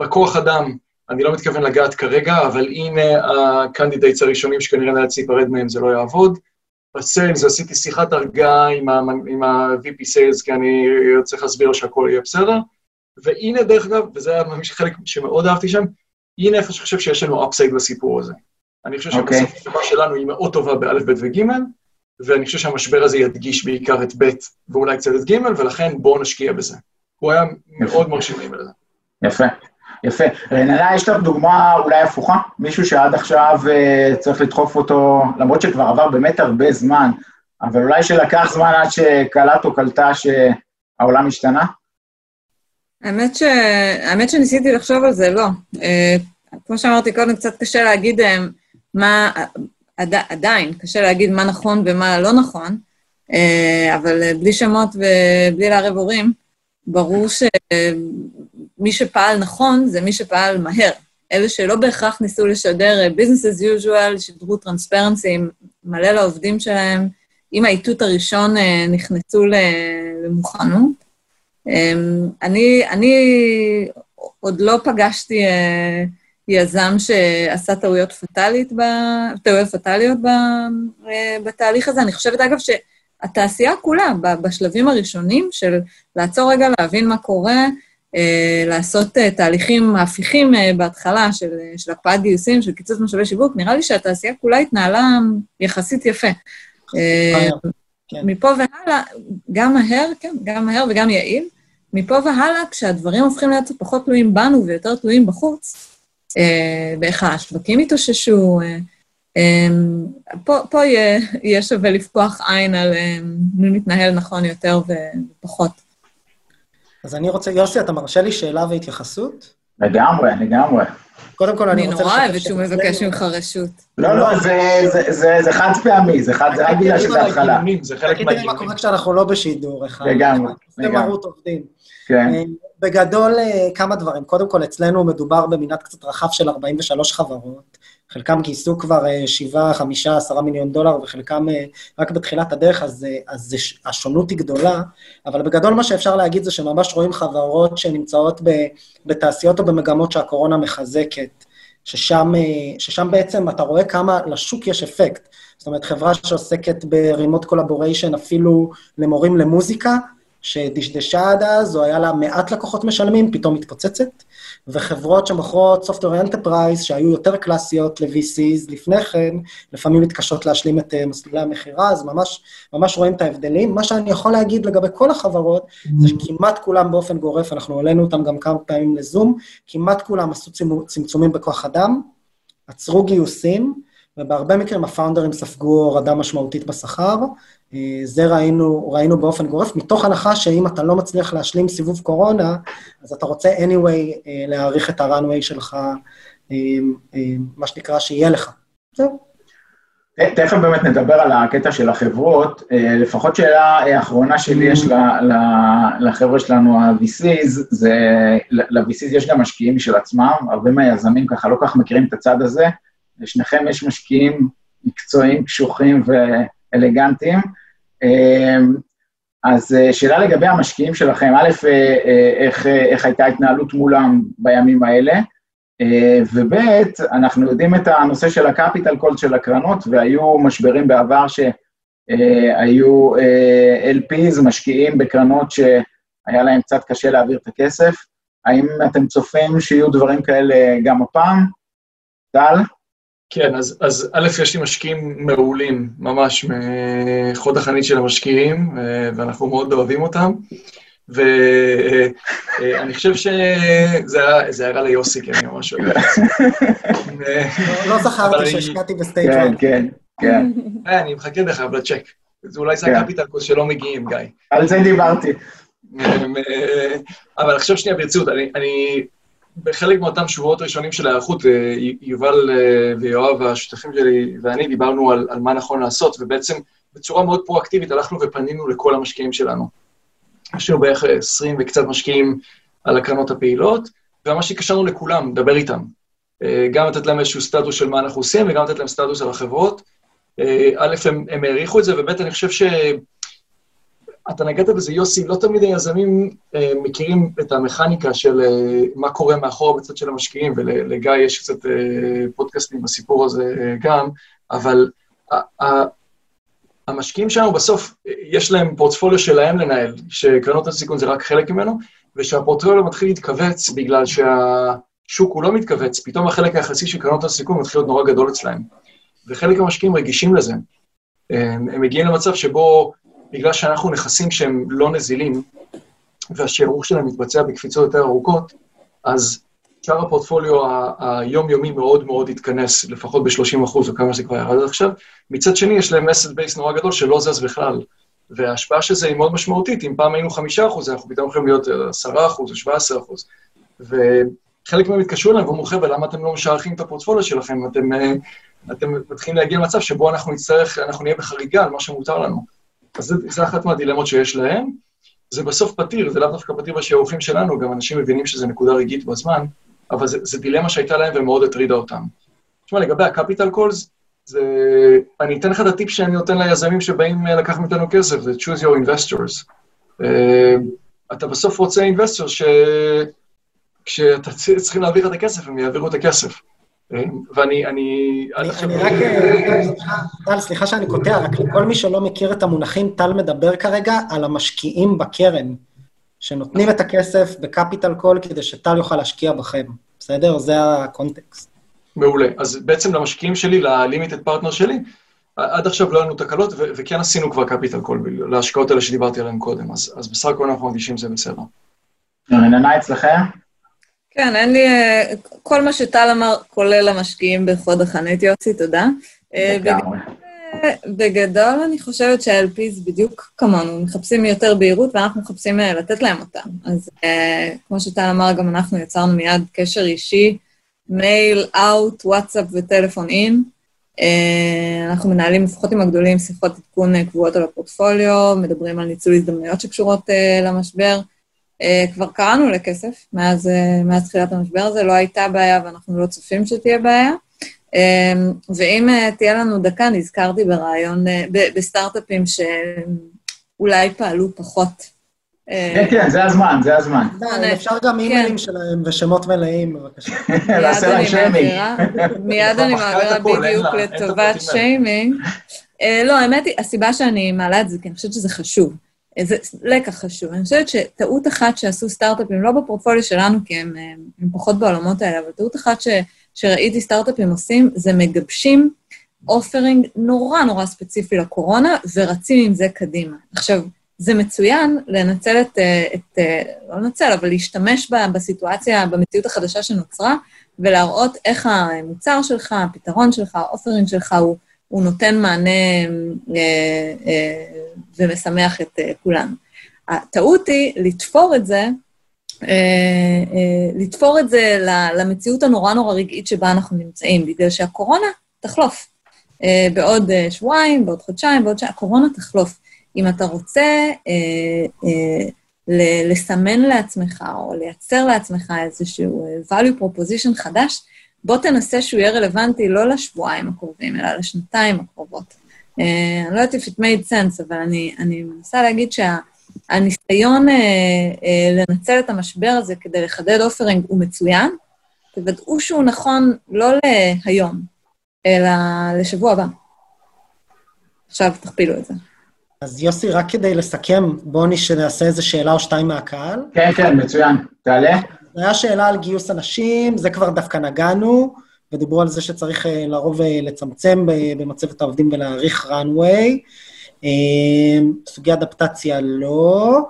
בכוח אדם, אני לא מתכוון לגעת כרגע, אבל הנה ה candidates הראשונים שכנראה נאלץ להיפרד מהם, זה לא יעבוד. ב sales עשיתי שיחת הרגעה עם ה-VP sales, כי אני צריך להסביר לו שהכל יהיה בסדר. והנה, דרך אגב, וזה היה חלק שמאוד אהבתי שם, הנה איפה שאני חושב שיש לנו upside בסיפור הזה. אני חושב אוקיי. שבסוף התשובה שלנו היא מאוד טובה באלף, בית וג', ואני חושב שהמשבר הזה ידגיש בעיקר את ב' ואולי קצת את ג', ולכן בואו נשקיע בזה. הוא היה מאוד מרשים לי בזה. יפה, יפה. רננה, יש לך דוגמה אולי הפוכה? מישהו שעד עכשיו אה, צריך לדחוף אותו, למרות שכבר עבר באמת הרבה זמן, אבל אולי שלקח זמן עד שקלט או קלטה שהעולם השתנה? האמת, ש... האמת שניסיתי לחשוב על זה, לא. אה, כמו שאמרתי קודם, קצת קשה להגיד אה, מה... עד... עדיין, קשה להגיד מה נכון ומה לא נכון, אה, אבל בלי שמות ובלי לערב הורים, ברור שמי שפעל נכון זה מי שפעל מהר. אלה שלא בהכרח ניסו לשדר business as usual, שידרו טרנספרנסי מלא לעובדים שלהם, עם האיתות הראשון נכנסו למוכנות. אמ, אני, אני עוד לא פגשתי אה, יזם שעשה טעויות פטאלית, ב, טעויות פטאליות ב, אה, בתהליך הזה. אני חושבת, אגב, שהתעשייה כולה, בשלבים הראשונים של לעצור רגע, להבין מה קורה, אה, לעשות תהליכים הפיכים בהתחלה של, של הקפאת גיוסים, של קיצוץ משאבי שיווק, נראה לי שהתעשייה כולה התנהלה יחסית יפה. כן. מפה והלאה, גם מהר, כן, גם מהר וגם יעיל. מפה והלאה, כשהדברים הופכים להיות פחות תלויים בנו ויותר תלויים בחוץ, אה, באיך השווקים התאוששו, אה, אמ, פה, פה יהיה, יהיה שווה לפקוח עין על מי מתנהל נכון יותר ופחות. אז אני רוצה, יוסי, אתה מרשה לי שאלה והתייחסות? לגמרי, לגמרי. קודם כל, אני רוצה... אני נורא אוהבת שהוא מבקש ממך רשות. לא, לא, זה חד פעמי, זה רק בגלל שזה התחלה. זה חלק מהדיונים. תראי מה קורה כשאנחנו לא בשידור אחד. לגמרי, זה מרות עובדים. כן. אה, בגדול, אה, כמה דברים. קודם כל, אצלנו מדובר במנעד קצת רחב של 43 חברות. חלקם גייסו כבר 7, 5, 10 מיליון דולר, וחלקם רק בתחילת הדרך, אז, אז השונות היא גדולה. אבל בגדול מה שאפשר להגיד זה שממש רואים חברות שנמצאות בתעשיות או במגמות שהקורונה מחזקת, ששם, ששם בעצם אתה רואה כמה לשוק יש אפקט. זאת אומרת, חברה שעוסקת קולבוריישן אפילו למורים למוזיקה, שדשדשה עד אז, או היה לה מעט לקוחות משלמים, פתאום מתפוצצת, וחברות שמוכרות Software Enterprise, שהיו יותר קלאסיות ל-VCs לפני כן, לפעמים מתקשות להשלים את uh, מסלולי המכירה, אז ממש, ממש רואים את ההבדלים. מה שאני יכול להגיד לגבי כל החברות, זה שכמעט כולם באופן גורף, אנחנו העלינו אותם גם כמה פעמים לזום, כמעט כולם עשו צמצומים בכוח אדם, עצרו גיוסים, ובהרבה מקרים הפאונדרים ספגו הורדה משמעותית בשכר. אה, זה ראינו, ראינו באופן גורף, מתוך הנחה שאם אתה לא מצליח להשלים סיבוב קורונה, אז אתה רוצה anyway אה, להאריך את ה-runway שלך, אה, מה שנקרא, שיהיה לך. זהו. תכף באמת נדבר על הקטע של החברות. לפחות שאלה אחרונה שלי יש לחבר'ה שלנו, ה-VCs, זה, ל-VCs יש גם משקיעים משל עצמם, הרבה מהיזמים ככה לא כל כך מכירים את הצד הזה. לשניכם יש משקיעים מקצועיים, קשוחים ואלגנטיים. אמ, אז אה, שאלה לגבי המשקיעים שלכם, א', אה, אה, איך, איך הייתה ההתנהלות מולם בימים האלה, וב', אנחנו יודעים את הנושא של הקפיטל קולד של הקרנות, והיו משברים בעבר שהיו LPs, משקיעים בקרנות שהיה להם קצת קשה להעביר את הכסף. האם אתם צופים שיהיו דברים כאלה גם הפעם? טל? כן, אז, אז א', יש לי משקיעים מעולים, ממש מחוד החנית של המשקיעים, אה, ואנחנו מאוד אוהבים אותם. ואני חושב שזה הערה ליוסי, כי אני ממש אוהב את זה. לא זכרתי שהשקעתי בסטייט כן, כן, כן. אה, אני מחכה דרך אגב לצ'ק. אולי זה ה capital calls שלא מגיעים, גיא. על זה דיברתי. אבל עכשיו שנייה ברצינות, אני בחלק מאותם שבועות ראשונים של ההיערכות, אה, יובל אה, ויואב, השותפים שלי ואני, דיברנו על, על מה נכון לעשות, ובעצם בצורה מאוד פרואקטיבית הלכנו ופנינו לכל המשקיעים שלנו. יש לנו בערך 20 וקצת משקיעים על הקרנות הפעילות, וממש הקשרנו לכולם, לדבר איתם. אה, גם לתת להם איזשהו סטטוס של מה אנחנו עושים, וגם לתת להם סטטוס על החברות. א', הם, הם העריכו את זה, וב', אני חושב ש... אתה נגעת בזה, יוסי, לא תמיד היזמים אה, מכירים את המכניקה של אה, מה קורה מאחור בצד של המשקיעים, ולגיא יש קצת אה, פודקאסטים בסיפור הזה אה, גם, אבל ה- ה- המשקיעים שלנו בסוף, יש להם פורטפוליו שלהם לנהל, שקרנות הסיכון זה רק חלק ממנו, ושהפורטפוליו מתחיל להתכווץ בגלל שהשוק הוא לא מתכווץ, פתאום החלק היחסי של קרנות הסיכון מתחיל להיות נורא גדול אצלהם. וחלק מהמשקיעים רגישים לזה. הם, הם מגיעים למצב שבו בגלל שאנחנו נכסים שהם לא נזילים, והשיערוך שלהם מתבצע בקפיצות יותר ארוכות, אז שאר הפורטפוליו היומיומי מאוד מאוד התכנס, לפחות ב-30 אחוז, או כמה שזה כבר ירד עכשיו. מצד שני, יש להם אסט בייס נורא גדול שלא זז בכלל. וההשפעה של זה היא מאוד משמעותית. אם פעם היינו 5 אחוז, אנחנו פתאום יכולים להיות 10 אחוז או 17 אחוז. וחלק מהם התקשרו אליהם ואמרו, חבר'ה, למה אתם לא משערכים את הפורטפוליו שלכם? אתם, אה, אתם מתחילים להגיע למצב שבו אנחנו נצטרך, אנחנו נהיה בחריגה על מה שמותר לנו. אז זו אחת מהדילמות שיש להם. זה בסוף פתיר, זה לאו דווקא פתיר בשיערוכים שלנו, גם אנשים מבינים שזו נקודה רגעית בזמן, אבל זו דילמה שהייתה להם ומאוד הטרידה אותם. תשמע, לגבי הקפיטל קולס, זה... אני אתן לך את הטיפ שאני נותן ליזמים שבאים אה, לקחת מאיתנו כסף, זה choose your investors. אה, אתה בסוף רוצה investor ש... כשאתה צריכים להעביר את הכסף, הם יעבירו את הכסף. ואני, אני... אני רק... טל, סליחה שאני קוטע, רק לכל מי שלא מכיר את המונחים, טל מדבר כרגע על המשקיעים בקרן, שנותנים את הכסף ב capital call כדי שטל יוכל להשקיע בכם, בסדר? זה הקונטקסט. מעולה. אז בעצם למשקיעים שלי, ל limited partner שלי, עד עכשיו לא היו לנו תקלות, וכן עשינו כבר capital call, להשקעות האלה שדיברתי עליהן קודם, אז, אז בסך הכל אנחנו מרגישים שזה בסדר. רננה אצלכם? כן, אין לי... כל מה שטל אמר, כולל המשקיעים בחוד החנית, יוסי, תודה. לגמרי. בגדול אני חושבת שה-LPs בדיוק כמונו, מחפשים יותר בהירות ואנחנו מחפשים לתת להם אותם. אז כמו שטל אמר, גם אנחנו יצרנו מיד קשר אישי, מייל אאוט, וואטסאפ וטלפון אין. אנחנו מנהלים, לפחות עם הגדולים, שיחות עדכון קבועות על הפורטפוליו, מדברים על ניצול הזדמנויות שקשורות למשבר. כבר קראנו לכסף מאז, מאז תחילת המשבר הזה, לא הייתה בעיה ואנחנו לא צופים שתהיה בעיה. אמ, ואם אה, תהיה לנו דקה, נזכרתי ברעיון, אה, בסטארט-אפים שאולי פעלו פחות. אה, כן, כן, זה הזמן, זה הזמן. אפשר גם כן. אימיילים שלהם ושמות מלאים, בבקשה. נעשה להם שיימינג. מיד אני מעבירה בדיוק לטובת שיימינג. לא, האמת היא, הסיבה שאני מעלה את זה, כי אני חושבת שזה חשוב. זה לקח חשוב. אני חושבת שטעות אחת שעשו סטארט-אפים, לא בפורטפוליו שלנו, כי הם, הם פחות בעולמות האלה, אבל טעות אחת ש... שראיתי סטארט-אפים עושים, זה מגבשים אופרינג נורא נורא ספציפי לקורונה, ורצים עם זה קדימה. עכשיו, זה מצוין לנצל את, אה, את אה, לא לנצל, אבל להשתמש בה בסיטואציה, במציאות החדשה שנוצרה, ולהראות איך המוצר שלך, הפתרון שלך, האופרינג שלך, הוא, הוא נותן מענה אה, אה, ומשמח את אה, כולנו. הטעות היא לתפור את זה אה, אה, לתפור את זה למציאות הנורא נורא רגעית שבה אנחנו נמצאים, בגלל שהקורונה תחלוף. אה, בעוד שבועיים, בעוד חודשיים, בעוד שעה, הקורונה תחלוף. אם אתה רוצה לסמן לעצמך או לייצר לעצמך איזשהו value proposition חדש, בוא תנסה שהוא יהיה רלוונטי לא לשבועיים הקרובים, אלא לשנתיים הקרובות. אני לא יודעת if it made sense, אבל אני, אני מנסה להגיד שה... הניסיון אה, אה, לנצל את המשבר הזה כדי לחדד אופרינג הוא מצוין, תוודאו שהוא נכון לא להיום, אלא לשבוע הבא. עכשיו תכפילו את זה. אז יוסי, רק כדי לסכם, בואו נעשה איזה שאלה או שתיים מהקהל. כן, כן, מצוין. תעלה. הייתה שאלה על גיוס אנשים, זה כבר דווקא נגענו, ודיברו על זה שצריך אה, לרוב אה, לצמצם במצבת העובדים ולהאריך runway. אמ, סוגי אדפטציה לא.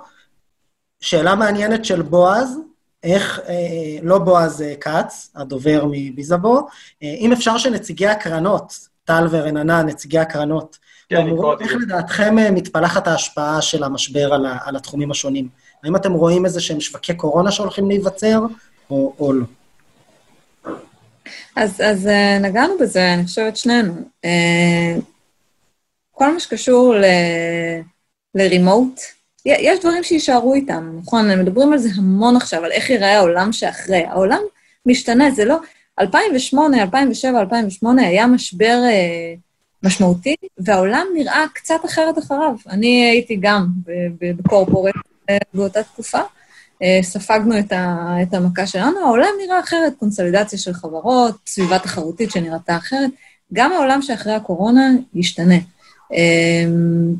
שאלה מעניינת של בועז, איך, אה, לא בועז אה, כץ, הדובר מביזאבו, אה, אם אפשר שנציגי הקרנות, טל ורננה, נציגי הקרנות, כן, איך לדעתכם מתפלחת ההשפעה של המשבר על, על התחומים השונים? האם אתם רואים איזה שהם שווקי קורונה שהולכים להיווצר, או, או לא? אז, אז נגענו בזה, אני חושבת שנינו. כל מה שקשור לרימוט, יש דברים שיישארו איתם, נכון? הם מדברים על זה המון עכשיו, על איך ייראה העולם שאחרי. העולם משתנה, זה לא... 2008, 2007, 2008 היה משבר אה, משמעותי, והעולם נראה קצת אחרת אחריו. אני הייתי גם בקורפורט אה, באותה תקופה. אה, ספגנו את, ה, את המכה שלנו, העולם נראה אחרת, קונסולידציה של חברות, סביבה תחרותית שנראתה אחרת. גם העולם שאחרי הקורונה ישתנה. אמ,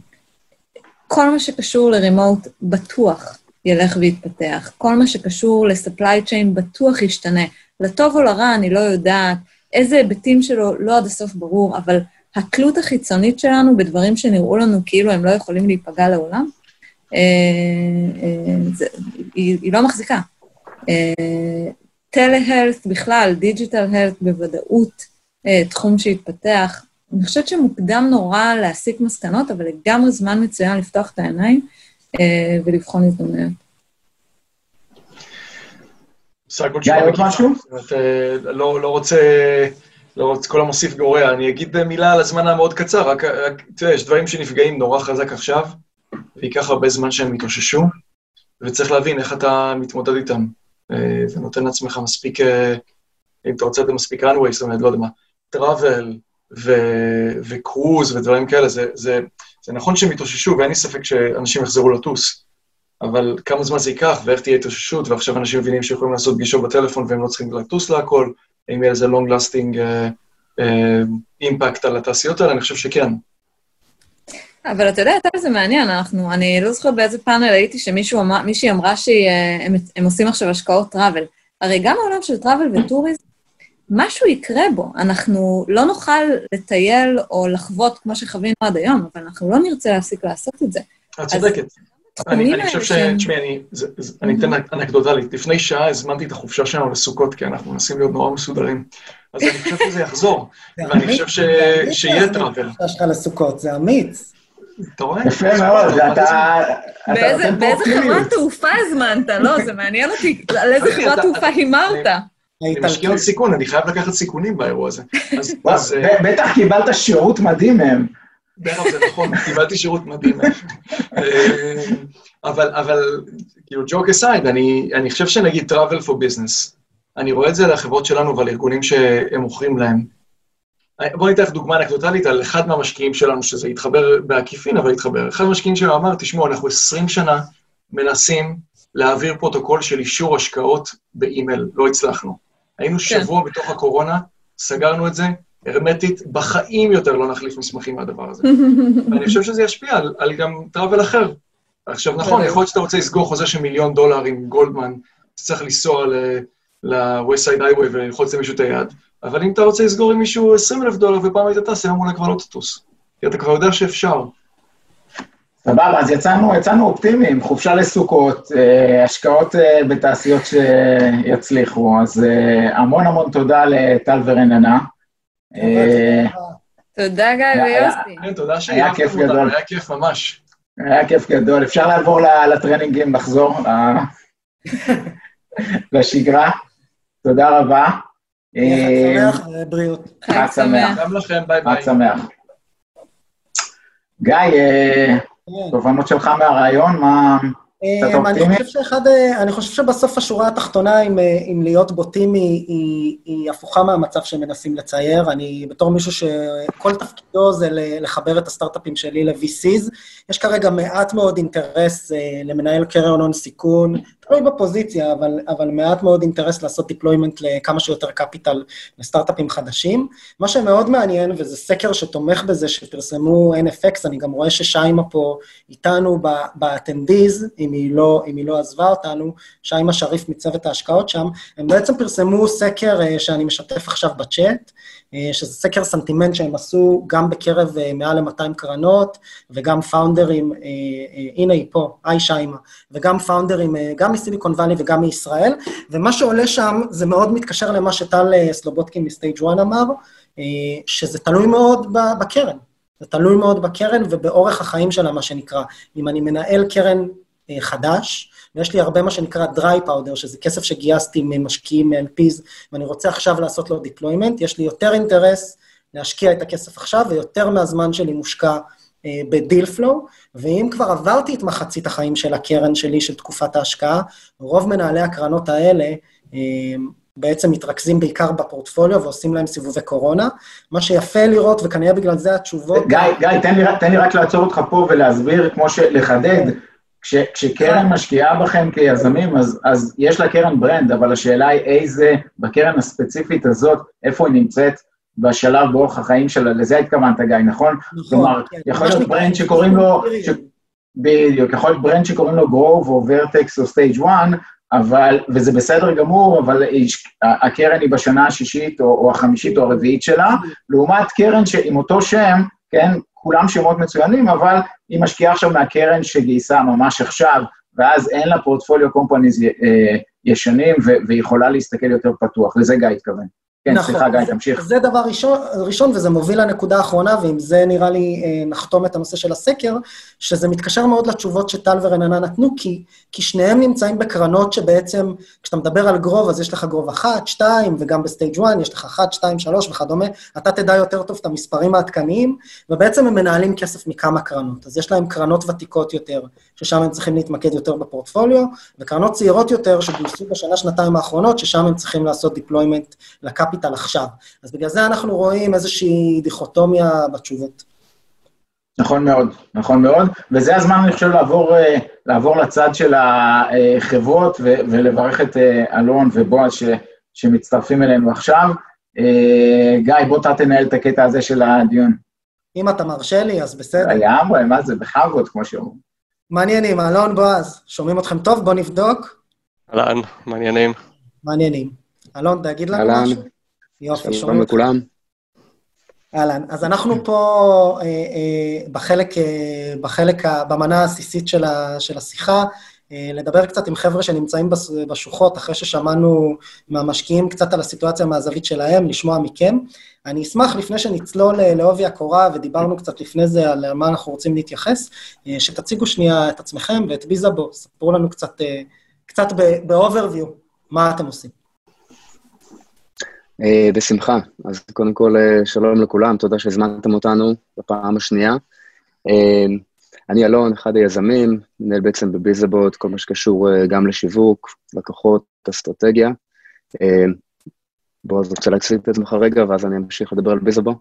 כל מה שקשור לרימוט בטוח ילך ויתפתח. כל מה שקשור ל-supply chain בטוח ישתנה. לטוב או לרע, אני לא יודעת. איזה היבטים שלו, לא עד הסוף ברור, אבל התלות החיצונית שלנו בדברים שנראו לנו כאילו הם לא יכולים להיפגע לעולם, אה, אה, זה, היא, היא לא מחזיקה. אה, בכלל, דיג'יטל הלט בוודאות, תחום שהתפתח, אני חושבת שמוקדם נורא להסיק מסקנות, אבל לגמרי זמן מצוין לפתוח את העיניים ולבחון הזדמנויות. גיא, עוד משהו? לא, לא רוצה, לא כל המוסיף גורע. אני אגיד מילה על הזמן המאוד קצר, רק, תראה, יש דברים שנפגעים נורא חזק עכשיו, וייקח הרבה זמן שהם יתאוששו, וצריך להבין איך אתה מתמודד איתם, אה, ונותן לעצמך מספיק, אם אתה רוצה, מספיק runway, זאת אומרת, לא יודע מה, travel, וקרוז ודברים כאלה, זה, זה, זה נכון שהם יתאוששו, ואין לי ספק שאנשים יחזרו לטוס, אבל כמה זמן זה ייקח, ואיך תהיה התאוששות, ועכשיו אנשים מבינים שיכולים לעשות פגישות בטלפון והם לא צריכים לטוס להכל, האם יהיה איזה long lasting אימפקט uh, uh, על התעשיות האלה, אני חושב שכן. אבל אתה יודע, אתה זה מעניין, אנחנו, אני לא זוכרת באיזה פאנל הייתי שמישהי אמרה שהם עושים עכשיו השקעות טראבל. הרי גם העולם של טראבל וטוריזם משהו יקרה בו. אנחנו לא נוכל לטייל או לחוות כמו שחווינו עד היום, אבל אנחנו לא נרצה להפסיק לעשות את זה. את צודקת. אני אני חושב ש... תשמעי, אני אתן אנקדוטלית. לפני שעה הזמנתי את החופשה שלנו לסוכות, כי אנחנו מנסים להיות נורא מסודרים. אז אני חושב שזה יחזור, ואני חושב שיהיה טראבל. את החופשה שלך לסוכות, זה אמיץ. אתה רואה? יפה מאוד? אתה... באיזה. חברת תעופה הזמנת? לא, זה מעניין אותי. על איזה חברת אתה- תעופה הימרת? אני משקיע עוד סיכון, אני חייב לקחת סיכונים באירוע הזה. אה, בטח קיבלת שירות מדהים מהם. בטח זה נכון, קיבלתי שירות מדהים. אה, אבל, אבל, כאילו, ג'וק אסייד, אני, אני חושב שנגיד travel for business, אני רואה את זה על החברות שלנו ועל ארגונים שהם מוכרים להם. בואו ניתן לך דוגמה אנקדוטלית על אחד מהמשקיעים שלנו, שזה התחבר בעקיפין, אבל התחבר. אחד מהמשקיעים שלנו אמר, תשמעו, אנחנו 20 שנה מנסים להעביר פרוטוקול של אישור השקעות באימייל, לא הצלחנו. היינו שבוע בתוך הקורונה, סגרנו את זה, הרמטית, בחיים יותר לא נחליף מסמכים מהדבר הזה. ואני חושב שזה ישפיע על, על גם travel אחר. עכשיו, נכון, יכול להיות שאתה רוצה לסגור חוזה של מיליון דולר עם גולדמן, אתה צריך לנסוע ל-West Side Highway וללחוץ למישהו את היד, אבל אם אתה רוצה לסגור עם מישהו 20 אלף דולר ופעם היית טס, היום אולי כבר לא תטוס. כי אתה כבר יודע שאפשר. סבבה, אז יצאנו, יצאנו אופטימיים, חופשה לסוכות, אה, השקעות אה, בתעשיות שיצליחו, אז אה, המון המון תודה לטל ורננה. אה, תודה, גיא ויוסי. כן, תודה כיף שהערבתם אותנו, גדול. היה כיף ממש. היה כיף גדול. אפשר לעבור לטרנינגים, לחזור לשגרה. תודה רבה. אה, חג שמח ובריאות. חג שמח. גם לכם, ביי ביי. חג שמח. גיא, אה, כן. תובנות שלך מהרעיון, מה... אמ, אני? חושב שאחד, אה, אני חושב שבסוף השורה התחתונה, אם, אה, אם להיות בוטים, היא, היא, היא הפוכה מהמצב שמנסים לצייר. אני, בתור מישהו שכל תפקידו זה לחבר את הסטארט-אפים שלי ל-VCs, יש כרגע מעט מאוד אינטרס אה, למנהל קרן הון סיכון, תלוי בפוזיציה, אבל, אבל מעט מאוד אינטרס לעשות deployment לכמה שיותר קפיטל לסטארט-אפים חדשים. מה שמאוד מעניין, וזה סקר שתומך בזה, שפרסמו NFX, אני גם רואה ששיימה פה איתנו ב-attendees, אם לא, אם היא לא עזבה אותנו, שיימה שריף מצוות ההשקעות שם, הם בעצם פרסמו סקר אה, שאני משתף עכשיו בצ'אט, שזה סקר סנטימנט שהם עשו גם בקרב אה, מעל ל-200 קרנות, וגם פאונדרים, אה, אה, הנה היא פה, היי שיימה, וגם פאונדרים, אה, גם מסיליקון וואלי וגם מישראל, ומה שעולה שם, זה מאוד מתקשר למה שטל אה, סלובודקין מסטייג' 1 אמר, אה, שזה תלוי מאוד בקרן. זה תלוי מאוד בקרן ובאורך החיים שלה, מה שנקרא. אם אני מנהל קרן אה, חדש, ויש לי הרבה מה שנקרא dry powder, שזה כסף שגייסתי ממשקיעים מ-LPs, ואני רוצה עכשיו לעשות לו deployment, יש לי יותר אינטרס להשקיע את הכסף עכשיו, ויותר מהזמן שלי מושקע אה, ב deal flow, ואם כבר עברתי את מחצית החיים של הקרן שלי, של תקופת ההשקעה, רוב מנהלי הקרנות האלה אה, בעצם מתרכזים בעיקר בפורטפוליו ועושים להם סיבובי קורונה. מה שיפה לראות, וכנראה בגלל זה התשובות... גיא, גיא, תן לי, תן לי רק לעצור אותך פה ולהסביר, כמו שלחדד, כש, כשקרן משקיעה בכם כיזמים, אז, אז יש לה קרן brand, אבל השאלה היא איזה, בקרן הספציפית הזאת, איפה היא נמצאת בשלב באורך החיים שלה, לזה התכוונת, גיא, נכון? נכון, כלומר, כן. יכול להיות brand שקוראים לו. ש... בדיוק, יכול להיות brand שקוראים לו גרוב או ורטקס או סטייג' 1, אבל, וזה בסדר גמור, אבל הקרן היא בשנה השישית או, או החמישית או הרביעית שלה, לעומת קרן שעם אותו שם, כן, כולם שמות מצוינים, אבל היא משקיעה עכשיו מהקרן שגייסה ממש עכשיו, ואז אין לה portfolio companies אה, ישנים, ו- והיא יכולה להסתכל יותר פתוח, לזה גיא התכוון. כן, נכון. סליחה, גיא, תמשיך. זה דבר ראשון, ראשון, וזה מוביל לנקודה האחרונה, ועם זה נראה לי אה, נחתום את הנושא של הסקר, שזה מתקשר מאוד לתשובות שטל ורננה נתנו, כי, כי שניהם נמצאים בקרנות שבעצם, כשאתה מדבר על גרוב, אז יש לך גרוב אחת, שתיים, וגם בסטייג' 1, יש לך אחת, שתיים, שלוש וכדומה, אתה תדע יותר טוב את המספרים העדכניים, ובעצם הם מנהלים כסף מכמה קרנות. אז יש להם קרנות ותיקות יותר, ששם הם צריכים להתמקד יותר בפורטפוליו, וקרנות צעירות יותר, שגויסו בשנה, שנתיים האחרונות, ששם הם צריכים לעשות deployment לקפיטל עכשיו. אז בגלל זה אנחנו רואים איזושהי דיכוטומיה בתשובות. נכון מאוד, נכון מאוד, וזה הזמן, אני חושב, לעבור, אה, לעבור לצד של החברות ו- ולברך את אה, אלון ובועז ש- שמצטרפים אלינו עכשיו. אה, גיא, בוא אתה תנהל את הקטע הזה של הדיון. אם אתה מרשה לי, אז בסדר. לגמרי, מה זה, בכבוד, כמו שאומרים. מעניינים, אלון, בועז, שומעים אתכם טוב? בואו נבדוק. אהלן, מעניינים. מעניינים. אלון, תגיד לנו אהלן. משהו? יופי, שומעים אותך. לכולם. אהלן, אז אנחנו פה אה, אה, בחלק, אה, בחלק, ה- במנה העסיסית של, ה, של השיחה, לדבר קצת עם חבר'ה שנמצאים בשוחות, אחרי ששמענו מהמשקיעים קצת על הסיטואציה מהזווית שלהם, לשמוע מכם. אני אשמח, לפני שנצלול אה, לעובי הקורה, ודיברנו קצת לפני זה על מה אנחנו רוצים להתייחס, אה, שתציגו שנייה את עצמכם ואת ביזאבו, ספרו לנו קצת, אה, קצת ב-overview, מה אתם עושים. אה, בשמחה. אז קודם כל, אה, שלום לכולם, תודה שהזמנתם אותנו בפעם השנייה. אני אלון, אחד היזמים, מנהל בעצם בביזבוט, כל מה שקשור אה, גם לשיווק, לקוחות, אסטרטגיה. אה, בועז, רוצה להציג את עצמך רגע, ואז אני אמשיך לדבר על ביזבו.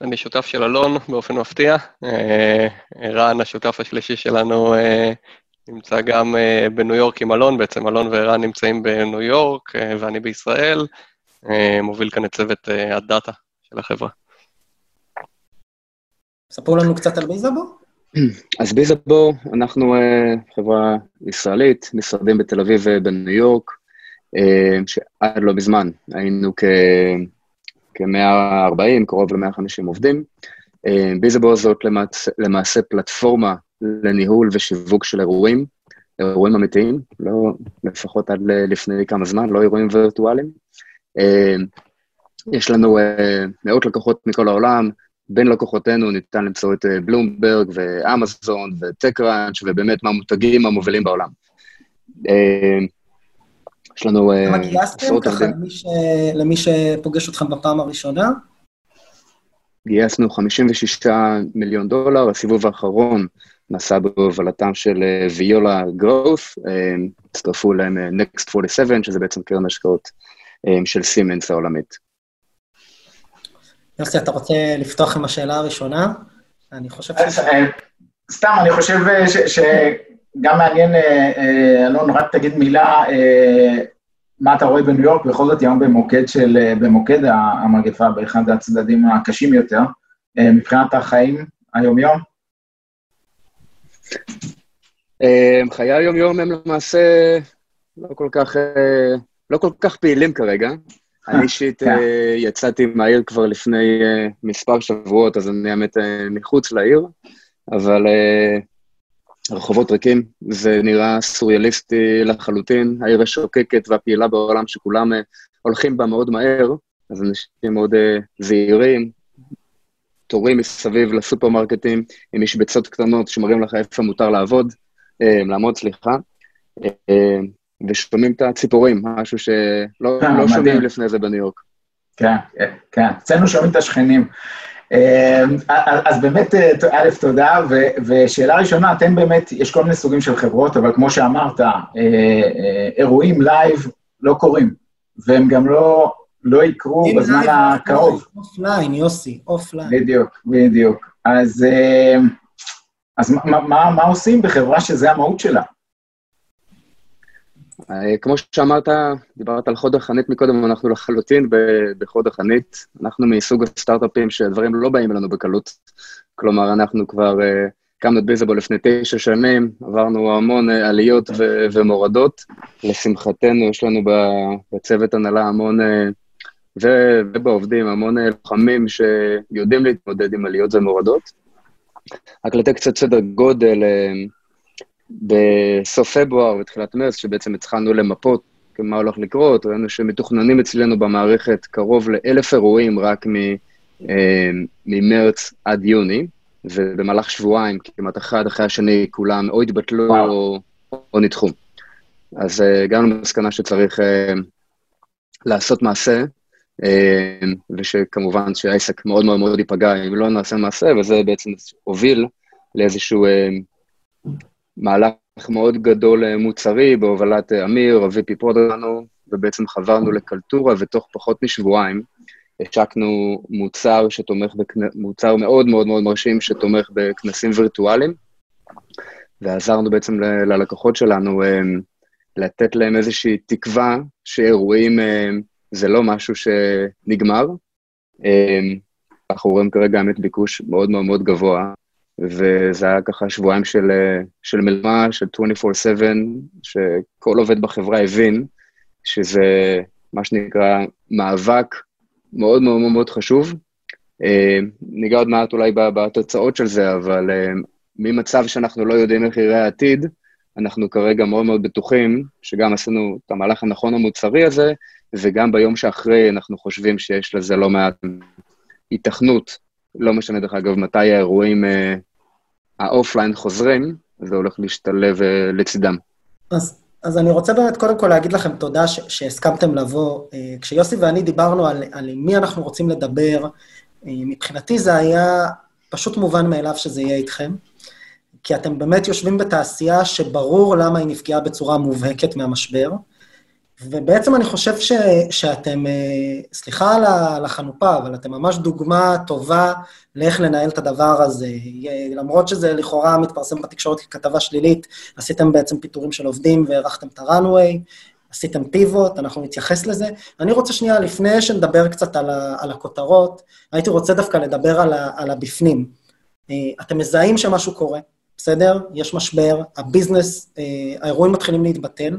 אני שותף של אלון באופן מפתיע. אה, רן, השותף השלישי שלנו, נמצא גם בניו יורק עם אלון, בעצם אלון וערן נמצאים בניו יורק ואני בישראל. מוביל כאן את צוות הדאטה של החברה. ספרו לנו קצת על ביזאבו. אז ביזבו, אנחנו אה, חברה ישראלית, משרדים בתל אביב ובניו יורק, אה, שעד לא מזמן היינו כ... כ-140, קרוב ל-150 עובדים. אה, ביזבו זאת למעשה, למעשה פלטפורמה לניהול ושיווק של אירועים, אירועים אמיתיים, לא לפחות עד לפני כמה זמן, לא אירועים וירטואליים. יש לנו מאות לקוחות מכל העולם, בין לקוחותינו ניתן למצוא את אה, בלומברג ואמזון וטקראנץ' ובאמת מהמותגים המובילים בעולם. אה, יש לנו אה, כמה גייסתם עשרות ככה עובדים. למי, ש... למי שפוגש אתכם בפעם הראשונה? גייסנו 56 מיליון דולר, הסיבוב האחרון נעשה בהובלתם של ויולה גרוס, הצטרפו אליהם Next 47, שזה בעצם קרן השקעות של סימנס העולמית. יוסי, אתה רוצה לפתוח עם השאלה הראשונה? אני חושב ש... אה, סתם, אני חושב אה, ש- שגם מעניין, אה, אלון, רק תגיד מילה, מה אתה רואה בניו יורק, בכל זאת היום במוקד של, במוקד המגפה, באחד הצדדים הקשים יותר, מבחינת החיים היומיום. חיי היום-יום הם למעשה לא כל כך, לא כל כך פעילים כרגע. אני אישית כן. אה, יצאתי מהעיר כבר לפני אה, מספר שבועות, אז אני האמת אה, מחוץ לעיר, אבל הרחובות ריקים, זה נראה סוריאליסטי לחלוטין, העיר השוקקת והפעילה בעולם שכולם הולכים בה מאוד מהר, אז אנשים מאוד זהירים, תורים מסביב לסופרמרקטים, עם משבצות קטנות שמראים לך איפה מותר לעבוד, לעמוד, סליחה, ושומעים את הציפורים, משהו שלא אה, לא. שומעים לפני זה בניו יורק. כן, כן, כן, אצלנו שומעים את השכנים. אה, אז באמת, אה, א', תודה, ו- ושאלה ראשונה, אתם באמת, יש כל מיני סוגים של חברות, אבל כמו שאמרת, אה, אירועים live לא קורים, והם גם לא, לא יקרו בזמן live, הקרוב. offline, יוסי, offline. בדיוק, בדיוק. אז, אה, אז מה, מה, מה עושים בחברה שזה המהות שלה? אה, כמו שאמרת, דיברת על חוד החנית מקודם, אנחנו לחלוטין בחוד החנית. אנחנו מסוג הסטארט-אפים שהדברים לא באים אלינו בקלות. כלומר, אנחנו כבר אה, הקמנו את ביזבול לפני תשע שנים, עברנו המון אה, עליות ו- ומורדות. לשמחתנו, יש לנו בצוות הנהלה המון, אה, ו- ובעובדים, המון אה, לוחמים שיודעים להתמודד עם עליות ומורדות. רק לתת קצת סדר גודל, אה, בסוף פברואר ותחילת מרץ, שבעצם התחלנו למפות מה הולך לקרות, ראינו שמתוכננים אצלנו במערכת קרוב לאלף אירועים רק מ- אה, ממרץ עד יוני, ובמהלך שבועיים, כמעט אחד אחרי השני, כולם או התבטלו או, או נדחו. אז אה, הגענו למסקנה שצריך אה, לעשות מעשה, אה, ושכמובן שהעסק מאוד מאוד מאוד ייפגע אם לא נעשה מעשה, וזה בעצם הוביל לאיזשהו אה, מהלך מאוד גדול אה, מוצרי בהובלת אה, אמיר, ה-VP פרודרנו, ובעצם חברנו לקלטורה, ותוך פחות משבועיים השקנו מוצר שתומך, בכנ... מוצר מאוד מאוד מאוד מרשים שתומך בכנסים וירטואליים, ועזרנו בעצם ל- ללקוחות שלנו אה, לתת להם איזושהי תקווה שאירועים זה לא משהו שנגמר. אנחנו רואים כרגע האמת ביקוש מאוד מאוד מאוד גבוה, וזה היה ככה שבועיים של, אה, של מלמה, של 24/7, שכל עובד בחברה הבין שזה מה שנקרא מאבק מאוד מאוד מאוד חשוב, אה, ניגע עוד מעט אולי בתוצאות של זה, אבל אה, ממצב שאנחנו לא יודעים איך יראה העתיד, אנחנו כרגע מאוד מאוד בטוחים שגם עשינו את המהלך הנכון המוצרי הזה, וגם ביום שאחרי אנחנו חושבים שיש לזה לא מעט היתכנות, לא משנה דרך אגב מתי האירועים אה, האופליין חוזרים, זה הולך להשתלב לצידם. אז אז אני רוצה באמת קודם כל להגיד לכם תודה ש- שהסכמתם לבוא. אה, כשיוסי ואני דיברנו על, על מי אנחנו רוצים לדבר, אה, מבחינתי זה היה פשוט מובן מאליו שזה יהיה איתכם, כי אתם באמת יושבים בתעשייה שברור למה היא נפגעה בצורה מובהקת מהמשבר. ובעצם אני חושב ש, שאתם, אה, סליחה על החנופה, אבל אתם ממש דוגמה טובה לאיך לנהל את הדבר הזה. למרות שזה לכאורה מתפרסם בתקשורת ככתבה שלילית, עשיתם בעצם פיטורים של עובדים והארכתם את הראנוויי, עשיתם פיבוט, אנחנו נתייחס לזה. אני רוצה שנייה, לפני שנדבר קצת על, ה, על הכותרות, הייתי רוצה דווקא לדבר על, ה, על הבפנים. אה, אתם מזהים שמשהו קורה, בסדר? יש משבר, הביזנס, אה, האירועים מתחילים להתבטל.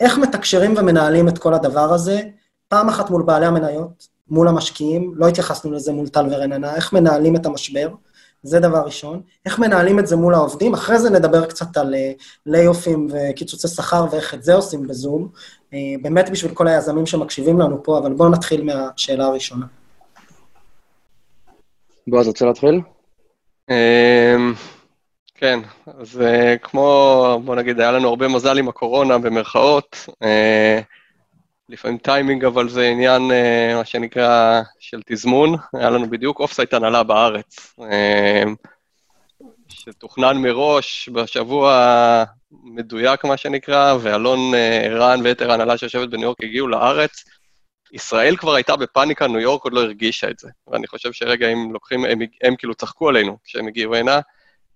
איך מתקשרים ומנהלים את כל הדבר הזה? פעם אחת מול בעלי המניות, מול המשקיעים, לא התייחסנו לזה מול טל ורננה, איך מנהלים את המשבר, זה דבר ראשון. איך מנהלים את זה מול העובדים, אחרי זה נדבר קצת על ליי-אופים אה, וקיצוצי שכר ואיך את זה עושים בזום, אה, באמת בשביל כל היזמים שמקשיבים לנו פה, אבל בואו נתחיל מהשאלה הראשונה. בועז, רוצה להתחיל? כן, אז אה, כמו, בוא נגיד, היה לנו הרבה מזל עם הקורונה, במרכאות. אה, לפעמים טיימינג, אבל זה עניין, אה, מה שנקרא, של תזמון. היה לנו בדיוק off-site הנהלה בארץ, שתוכנן מראש בשבוע מדויק, מה שנקרא, ואלון ערן ויתר ההנהלה שיושבת בניו יורק הגיעו לארץ. ישראל כבר הייתה בפאניקה, ניו יורק עוד לא הרגישה את זה. ואני חושב שרגע, אם לוקחים, הם, הם כאילו צחקו עלינו כשהם הגיעו הנה,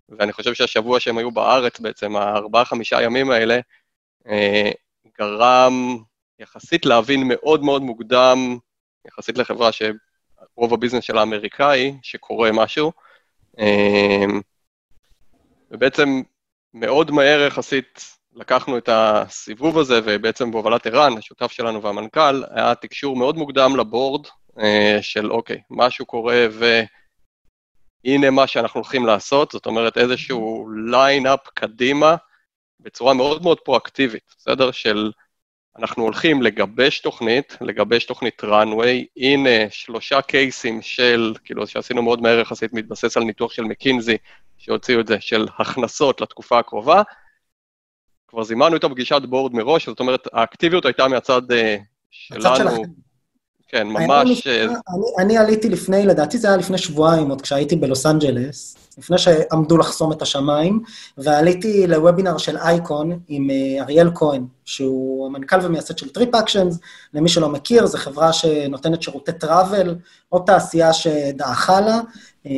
ואני חושב שהשבוע שהם היו בארץ בעצם, הארבעה-חמישה ימים האלה, אה, גרם יחסית להבין מאוד מאוד מוקדם, יחסית לחברה שרוב הביזנס שלה אמריקאי, שקורה משהו, אה, ובעצם מאוד מהר יחסית לקחנו את הסיבוב הזה, ובעצם בהובלת ערן, השותף שלנו והמנכ"ל, היה תקשור מאוד מוקדם לבורד אה, של אוקיי, משהו קורה ו... הנה מה שאנחנו הולכים לעשות, זאת אומרת איזשהו line-up קדימה בצורה מאוד מאוד פרואקטיבית, בסדר? של אנחנו הולכים לגבש תוכנית, לגבש תוכנית runway, הנה שלושה קייסים של, כאילו שעשינו מאוד מהר יחסית, מתבסס על ניתוח של מקינזי, שהוציאו את זה, של הכנסות לתקופה הקרובה. כבר זימנו את הפגישת board מראש, זאת אומרת, האקטיביות הייתה מהצד אה, שלנו. הצד שלכם. כן, ממש... אני, אני, אני עליתי לפני, לדעתי זה היה לפני שבועיים, עוד כשהייתי בלוס אנג'לס, לפני שעמדו לחסום את השמיים, ועליתי לוובינר של אייקון עם אה, אריאל כהן, שהוא המנכ"ל ומייסד של טריפ אקשנס, למי שלא מכיר, זו חברה שנותנת שירותי travel, עוד תעשייה שדעכה לה, אה,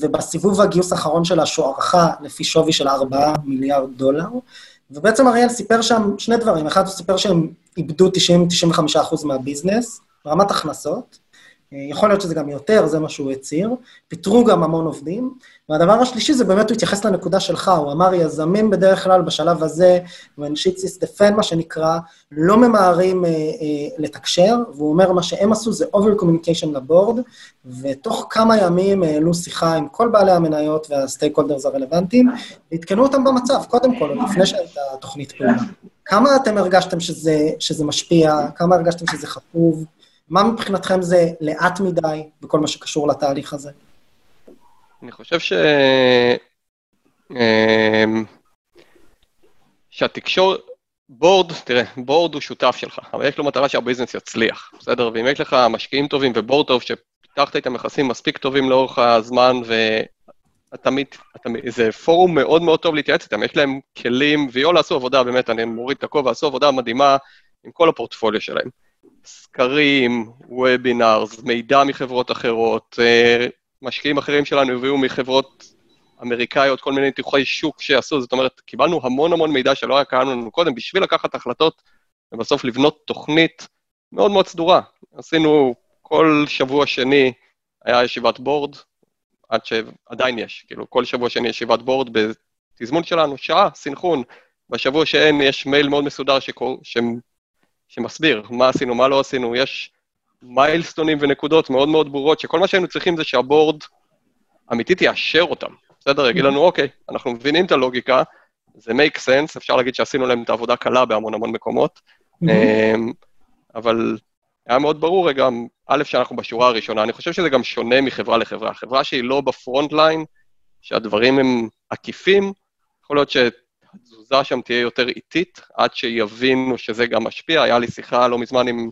ובסיבוב הגיוס האחרון שלה שוערכה לפי שווי של 4 מיליארד דולר. ובעצם אריאל סיפר שם שני דברים, אחד הוא סיפר שהם איבדו 90-95% מהביזנס, רמת הכנסות, אה, יכול להיות שזה גם יותר, זה מה שהוא הצהיר, פיטרו גם המון עובדים. והדבר השלישי זה באמת, הוא התייחס לנקודה שלך, הוא אמר, יזמים בדרך כלל בשלב הזה, when shit is the fan, מה שנקרא, לא ממהרים אה, אה, לתקשר, והוא אומר, מה שהם עשו זה over communication לבורד, ותוך כמה ימים העלו שיחה עם כל בעלי המניות והסטייק הולדרס הרלוונטיים, ועדכנו אותם במצב, קודם כל, לפני שהייתה תוכנית פעולה. כמה אתם הרגשתם שזה, שזה משפיע? כמה הרגשתם שזה חפוב? מה מבחינתכם זה לאט מדי בכל מה שקשור לתהליך הזה? אני חושב ש... אמ, שהתקשור... בורד, תראה, בורד הוא שותף שלך, אבל יש לו מטרה שהביזנס יצליח, בסדר? ואם יש לך משקיעים טובים ובורד טוב שפיתחת איתם יחסים מספיק טובים לאורך הזמן, ותמיד, זה פורום מאוד מאוד טוב להתייעץ איתם, יש להם כלים, ויו עשו עבודה, באמת, אני מוריד את הכובע, עשו עבודה מדהימה עם כל הפורטפוליו שלהם. סקרים, וובינארס, מידע מחברות אחרות, אה, משקיעים אחרים שלנו הביאו מחברות אמריקאיות, כל מיני ניתוחי שוק שעשו, זאת אומרת, קיבלנו המון המון מידע שלא היה קיים לנו קודם, בשביל לקחת החלטות ובסוף לבנות תוכנית מאוד מאוד סדורה. עשינו כל שבוע שני היה ישיבת בורד, עד שעדיין יש, כאילו כל שבוע שני ישיבת בורד בתזמון שלנו, שעה, סינכרון. בשבוע שאין יש מייל מאוד מסודר שקור... שמסביר מה עשינו, מה לא עשינו, יש מיילסטונים ונקודות מאוד מאוד ברורות, שכל מה שהיינו צריכים זה שהבורד אמיתית יאשר אותם. בסדר? יגיד לנו, אוקיי, אנחנו מבינים את הלוגיקה, זה make sense, אפשר להגיד שעשינו להם את העבודה קלה בהמון המון מקומות, אמ, אבל היה מאוד ברור רגע, א', שאנחנו בשורה הראשונה, אני חושב שזה גם שונה מחברה לחברה. חברה שהיא לא ב front line, שהדברים הם עקיפים, יכול להיות שהתזוזה שם תהיה יותר איטית, עד שיבינו שזה גם משפיע. היה לי שיחה לא מזמן עם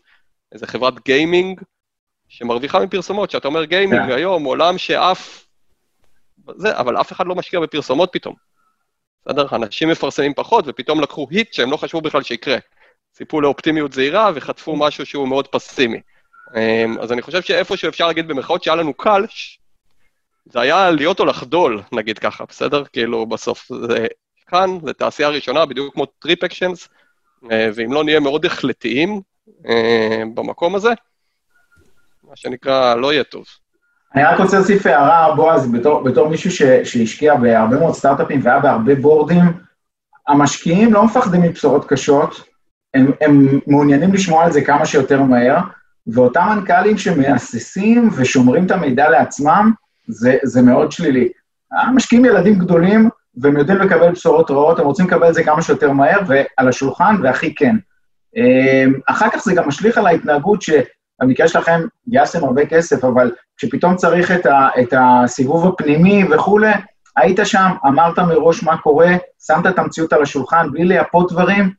איזה חברת גיימינג, שמרוויחה מפרסומות, שאתה אומר גיימינג כן. היום, עולם שאף... זה, אבל אף אחד לא משקיע בפרסומות פתאום. בסדר? אנשים מפרסמים פחות, ופתאום לקחו hit שהם לא חשבו בכלל שיקרה. ציפו לאופטימיות זהירה וחטפו משהו שהוא מאוד פסימי. אמ, אז אני חושב שאיפשהו אפשר להגיד במרכאות שהיה לנו קל, זה היה להיות או לחדול, נגיד ככה, בסדר? כאילו, בסוף זה כאן, זה תעשייה ראשונה, בדיוק כמו TripActions, ואם לא נהיה מאוד החלטיים אה, במקום הזה, מה שנקרא, לא יהיה טוב. אני רק רוצה להוסיף הערה, בועז, בתור, בתור מישהו ש, שהשקיע בהרבה מאוד סטארט-אפים והיה בהרבה בורדים, המשקיעים לא מפחדים מבשורות קשות, הם, הם מעוניינים לשמוע על זה כמה שיותר מהר, ואותם מנכ"לים שמהססים ושומרים את המידע לעצמם, זה, זה מאוד שלילי. המשקיעים ילדים גדולים, והם יודעים לקבל בשורות רעות, הם רוצים לקבל את זה כמה שיותר מהר, ועל השולחן, והכי כן. אמ, אחר כך זה גם משליך על ההתנהגות שבמקרה שלכם גייסתם הרבה כסף, אבל כשפתאום צריך את, ה, את הסיבוב הפנימי וכולי, היית שם, אמרת מראש מה קורה, שמת את המציאות על השולחן בלי לייפות דברים,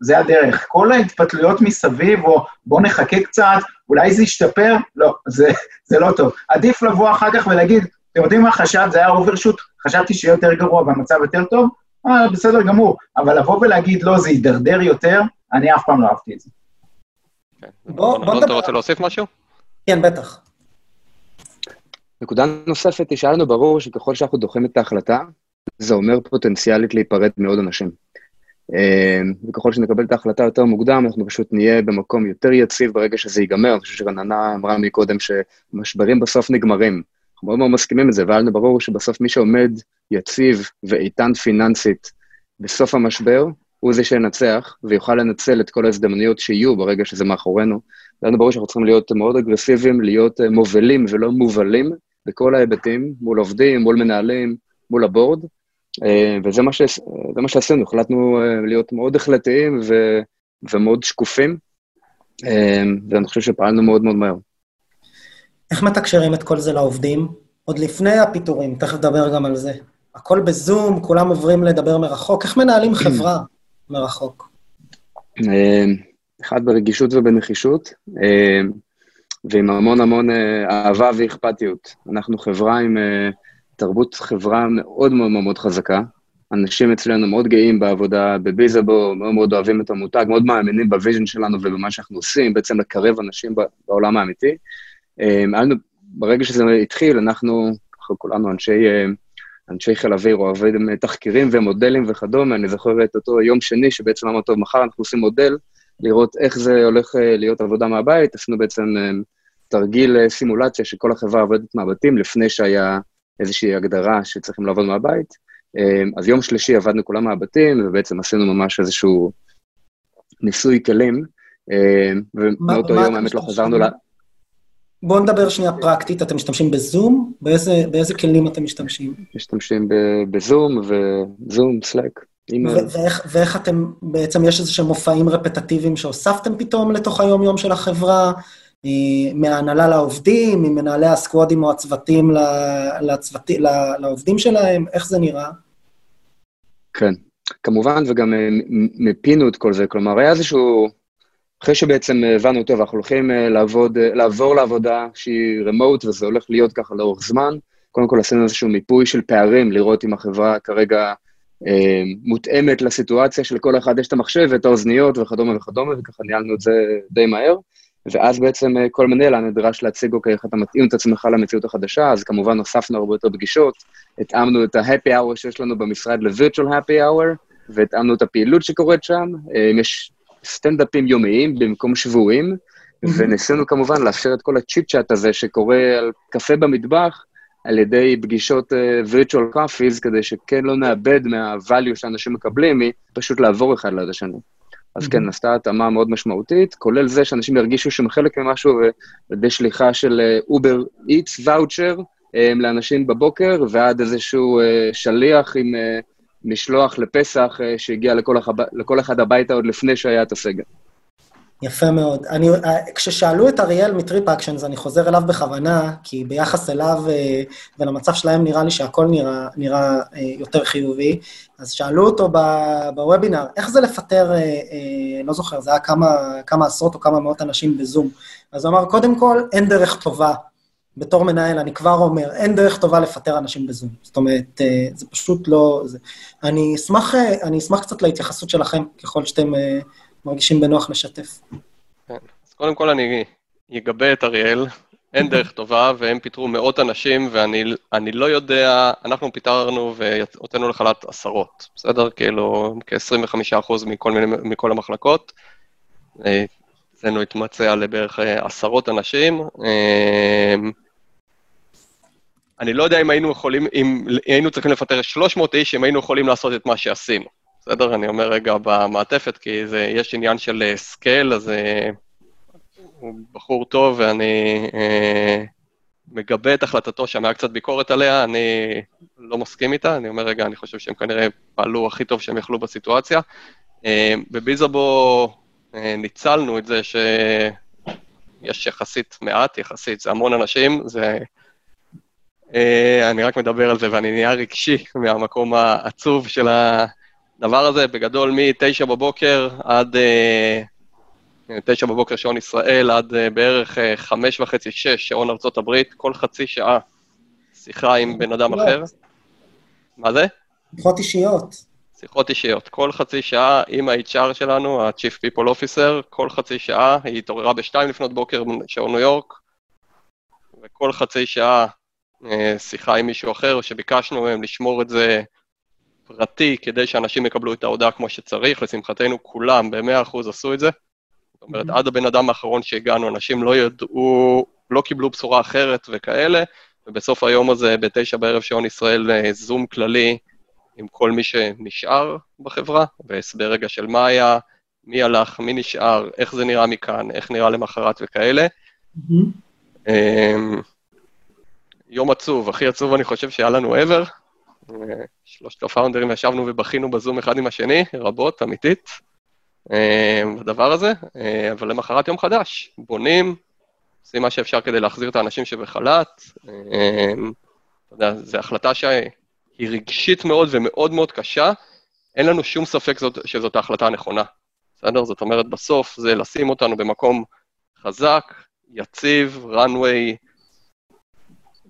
זה הדרך. כל ההתפתלויות מסביב, או בוא נחכה קצת, אולי זה ישתפר, לא, זה, זה לא טוב. עדיף לבוא אחר כך ולהגיד, אתם יודעים מה חשבת, זה היה אוברשוט, חשבתי שיהיה יותר גרוע והמצב יותר טוב, אה, בסדר גמור, אבל לבוא ולהגיד, לא, זה יידרדר יותר, אני אף פעם לא אהבתי את זה. כן. בוא- אתה רוצה להוסיף משהו? כן, בטח. נקודה נוספת היא שהיה לנו ברור שככל שאנחנו דוחים את ההחלטה, זה אומר פוטנציאלית להיפרד מעוד אנשים. אה, וככל שנקבל את ההחלטה יותר מוקדם, אנחנו פשוט נהיה במקום יותר יציב ברגע שזה ייגמר. אני חושב שרננה אמרה מקודם שמשברים בסוף נגמרים. אנחנו מאוד מאוד מסכימים את זה, והיה לנו ברור שבסוף מי שעומד יציב ואיתן פיננסית בסוף המשבר, הוא זה שינצח, ויוכל לנצל את כל ההזדמנויות שיהיו ברגע שזה מאחורינו. היה לנו ברור שאנחנו צריכים להיות מאוד אגרסיביים, להיות אה, מובילים ולא מובלים בכל ההיבטים, מול עובדים, מול מנהלים, מול הבורד, אה, וזה מה, ש... מה שעשינו, החלטנו אה, להיות מאוד החלטיים ו... ומאוד שקופים, ואני חושב שפעלנו מאוד מאוד מהר. איך מתקשרים את כל זה לעובדים? עוד לפני הפיטורים, תכף נדבר גם על זה. הכל בזום, כולם עוברים לדבר מרחוק. איך מנהלים חברה מרחוק? אה, אחד ברגישות ובנחישות, אה, ועם המון המון אה, אהבה ואכפתיות. אנחנו חברה עם אה, תרבות חברה מאוד מאוד מאוד חזקה. אנשים אצלנו מאוד גאים בעבודה ב Bizzabo, מאוד מאוד אוהבים את המותג, מאוד מאמינים ב vision שלנו ובמה שאנחנו עושים, בעצם לקרב אנשים בעולם האמיתי. לנו- ברגע שזה התחיל, אנחנו, אנחנו כולנו אנשי, אה, אנשי חיל אוויר, אוהבים אה, תחקירים ומודלים וכדומה. אני זוכר את אותו יום שני, שבעצם אמרנו, טוב, מחר אנחנו עושים מודל, לראות איך זה הולך אה, להיות עבודה מהבית. עשינו בעצם אה, תרגיל אה, סימולציה שכל החברה עובדת מהבתים, לפני שהיה איזושהי הגדרה שצריכים לעבוד מהבית. אז יום שלישי עבדנו כולם מהבתים, ובעצם עשינו ממש איזשהו ניסוי כלים, ומאותו יום האמת לא? חזרנו ל... בואו נדבר שנייה פרקטית, אתם משתמשים בזום? באיזה, באיזה כלים אתם משתמשים? משתמשים בזום וזום, סלאק, ואיך, ואיך אתם, בעצם יש איזה שהם מופעים רפטטיביים שהוספתם פתאום לתוך היום-יום של החברה, אה, מההנהלה לעובדים, ממנהלי הסקוואדים או הצוותים ל- לצוותי, ל- לעובדים שלהם, איך זה נראה? כן. כמובן, וגם אה, מ- מיפינו את כל זה, כלומר, היה איזשהו... אחרי שבעצם הבנו, טוב, אנחנו הולכים אה, לעבוד, אה, לעבור לעבודה שהיא remote, וזה הולך להיות ככה לאורך זמן, קודם כל עשינו איזשהו מיפוי של פערים, לראות אם החברה כרגע אה, מותאמת לסיטואציה שלכל אחד יש את המחשב ואת האוזניות וכדומה וכדומה, וככה ניהלנו את זה די מהר. ואז בעצם אה, כל מנהל היה נדרש להציג, אוקיי, איך אתה מתאים את עצמך למציאות החדשה, אז כמובן הוספנו הרבה יותר פגישות, התאמנו את ה-happy hour שיש לנו במשרד ל-virtual happy hour, והתאמנו את הפעילות שקורית שם. אה, יש סטנדאפים יומיים במקום שבועיים, וניסינו כמובן לאפשר את כל ה chit-chat הזה שקורה על קפה במטבח, על ידי פגישות אה, virtual coffees, כדי שכן לא נאבד מה-value שאנשים מקבלים, מפשוט לעבור אחד ליד השני. אז כן, נעשתה התאמה מאוד משמעותית, כולל זה שאנשים ירגישו שהם חלק ממשהו, על ידי שליחה של Uber Eats voucher לאנשים בבוקר, ועד איזשהו אה, שליח עם אה, משלוח לפסח אה, שהגיע לכל, החב... לכל אחד הביתה עוד לפני שהיה את הסגר. יפה מאוד. אני, כששאלו את אריאל מטריפ אקשנס, אני חוזר אליו בכוונה, כי ביחס אליו ולמצב שלהם נראה לי שהכל נראה, נראה יותר חיובי. אז שאלו אותו בוובינר, איך זה לפטר, לא זוכר, זה היה כמה, כמה עשרות או כמה מאות אנשים בזום. אז הוא אמר, קודם כל, אין דרך טובה בתור מנהל, אני כבר אומר, אין דרך טובה לפטר אנשים בזום. זאת אומרת, אה, זה פשוט לא... זה... אני, אשמח, אה, אני אשמח קצת להתייחסות שלכם, ככל שאתם אה, מרגישים בנוח לשתף. כן. אז קודם כל אני אגבה את אריאל, אין דרך טובה, והם פיטרו מאות אנשים, ואני לא יודע, אנחנו פיטרנו והוצאנו לחל"ת עשרות, בסדר? כאילו, כ-25% מכל, מכל המחלקות. אצלנו התמצא לבערך עשרות אנשים. אני לא יודע אם היינו יכולים, אם היינו צריכים לפטר 300 איש, אם היינו יכולים לעשות את מה שעשינו. בסדר? אני אומר רגע במעטפת, כי זה, יש עניין של scale, אז אה, הוא בחור טוב ואני אה, מגבה את החלטתו שם, היה קצת ביקורת עליה, אני לא מסכים איתה, אני אומר רגע, אני חושב שהם כנראה פעלו הכי טוב שהם יכלו בסיטואציה. אה, ב Bizzabo אה, ניצלנו את זה שיש יחסית מעט, יחסית, זה המון אנשים, זה... אה, אני רק מדבר על זה ואני נהיה רגשי מהמקום העצוב של הדבר הזה. בגדול, מ-9 בבוקר עד... אה, תשע בבוקר שעון ישראל, עד אה, בערך חמש וחצי, שש, שעון ארצות הברית, כל חצי שעה שיחה עם בן אדם אחר. מה זה? שיחות אישיות. שיחות אישיות. כל חצי שעה עם ה-HR שלנו, ה-Chief People Officer, כל חצי שעה, היא התעוררה בשתיים לפנות בוקר, שעון ניו יורק, וכל חצי שעה אה, שיחה עם מישהו אחר, שביקשנו מהם לשמור את זה פרטי, כדי שאנשים יקבלו את ההודעה כמו שצריך. לשמחתנו, כולם ב-100% עשו את זה. זאת אומרת, עד הבן אדם האחרון שהגענו, אנשים לא ידעו, לא קיבלו בשורה אחרת וכאלה, ובסוף היום הזה, בתשע בערב שעון ישראל, אה, זום כללי עם כל מי שנשאר בחברה, והסבר רגע של מה היה, מי הלך, מי נשאר, איך זה נראה מכאן, איך נראה למחרת וכאלה. Mm-hmm. יום עצוב, הכי עצוב אני חושב שהיה לנו ever. שלושת הפאונדרים ישבנו ובכינו בזום אחד עם השני, רבות, אמיתית, אה, בדבר הזה, אה, אבל למחרת יום חדש, בונים, עושים מה שאפשר כדי להחזיר את האנשים שבחל"ת. אה, אתה יודע, זו החלטה שהיא רגשית מאוד ומאוד מאוד קשה, אין לנו שום ספק זאת, שזאת ההחלטה הנכונה, בסדר? זאת אומרת, בסוף זה לשים אותנו במקום חזק, יציב, runway,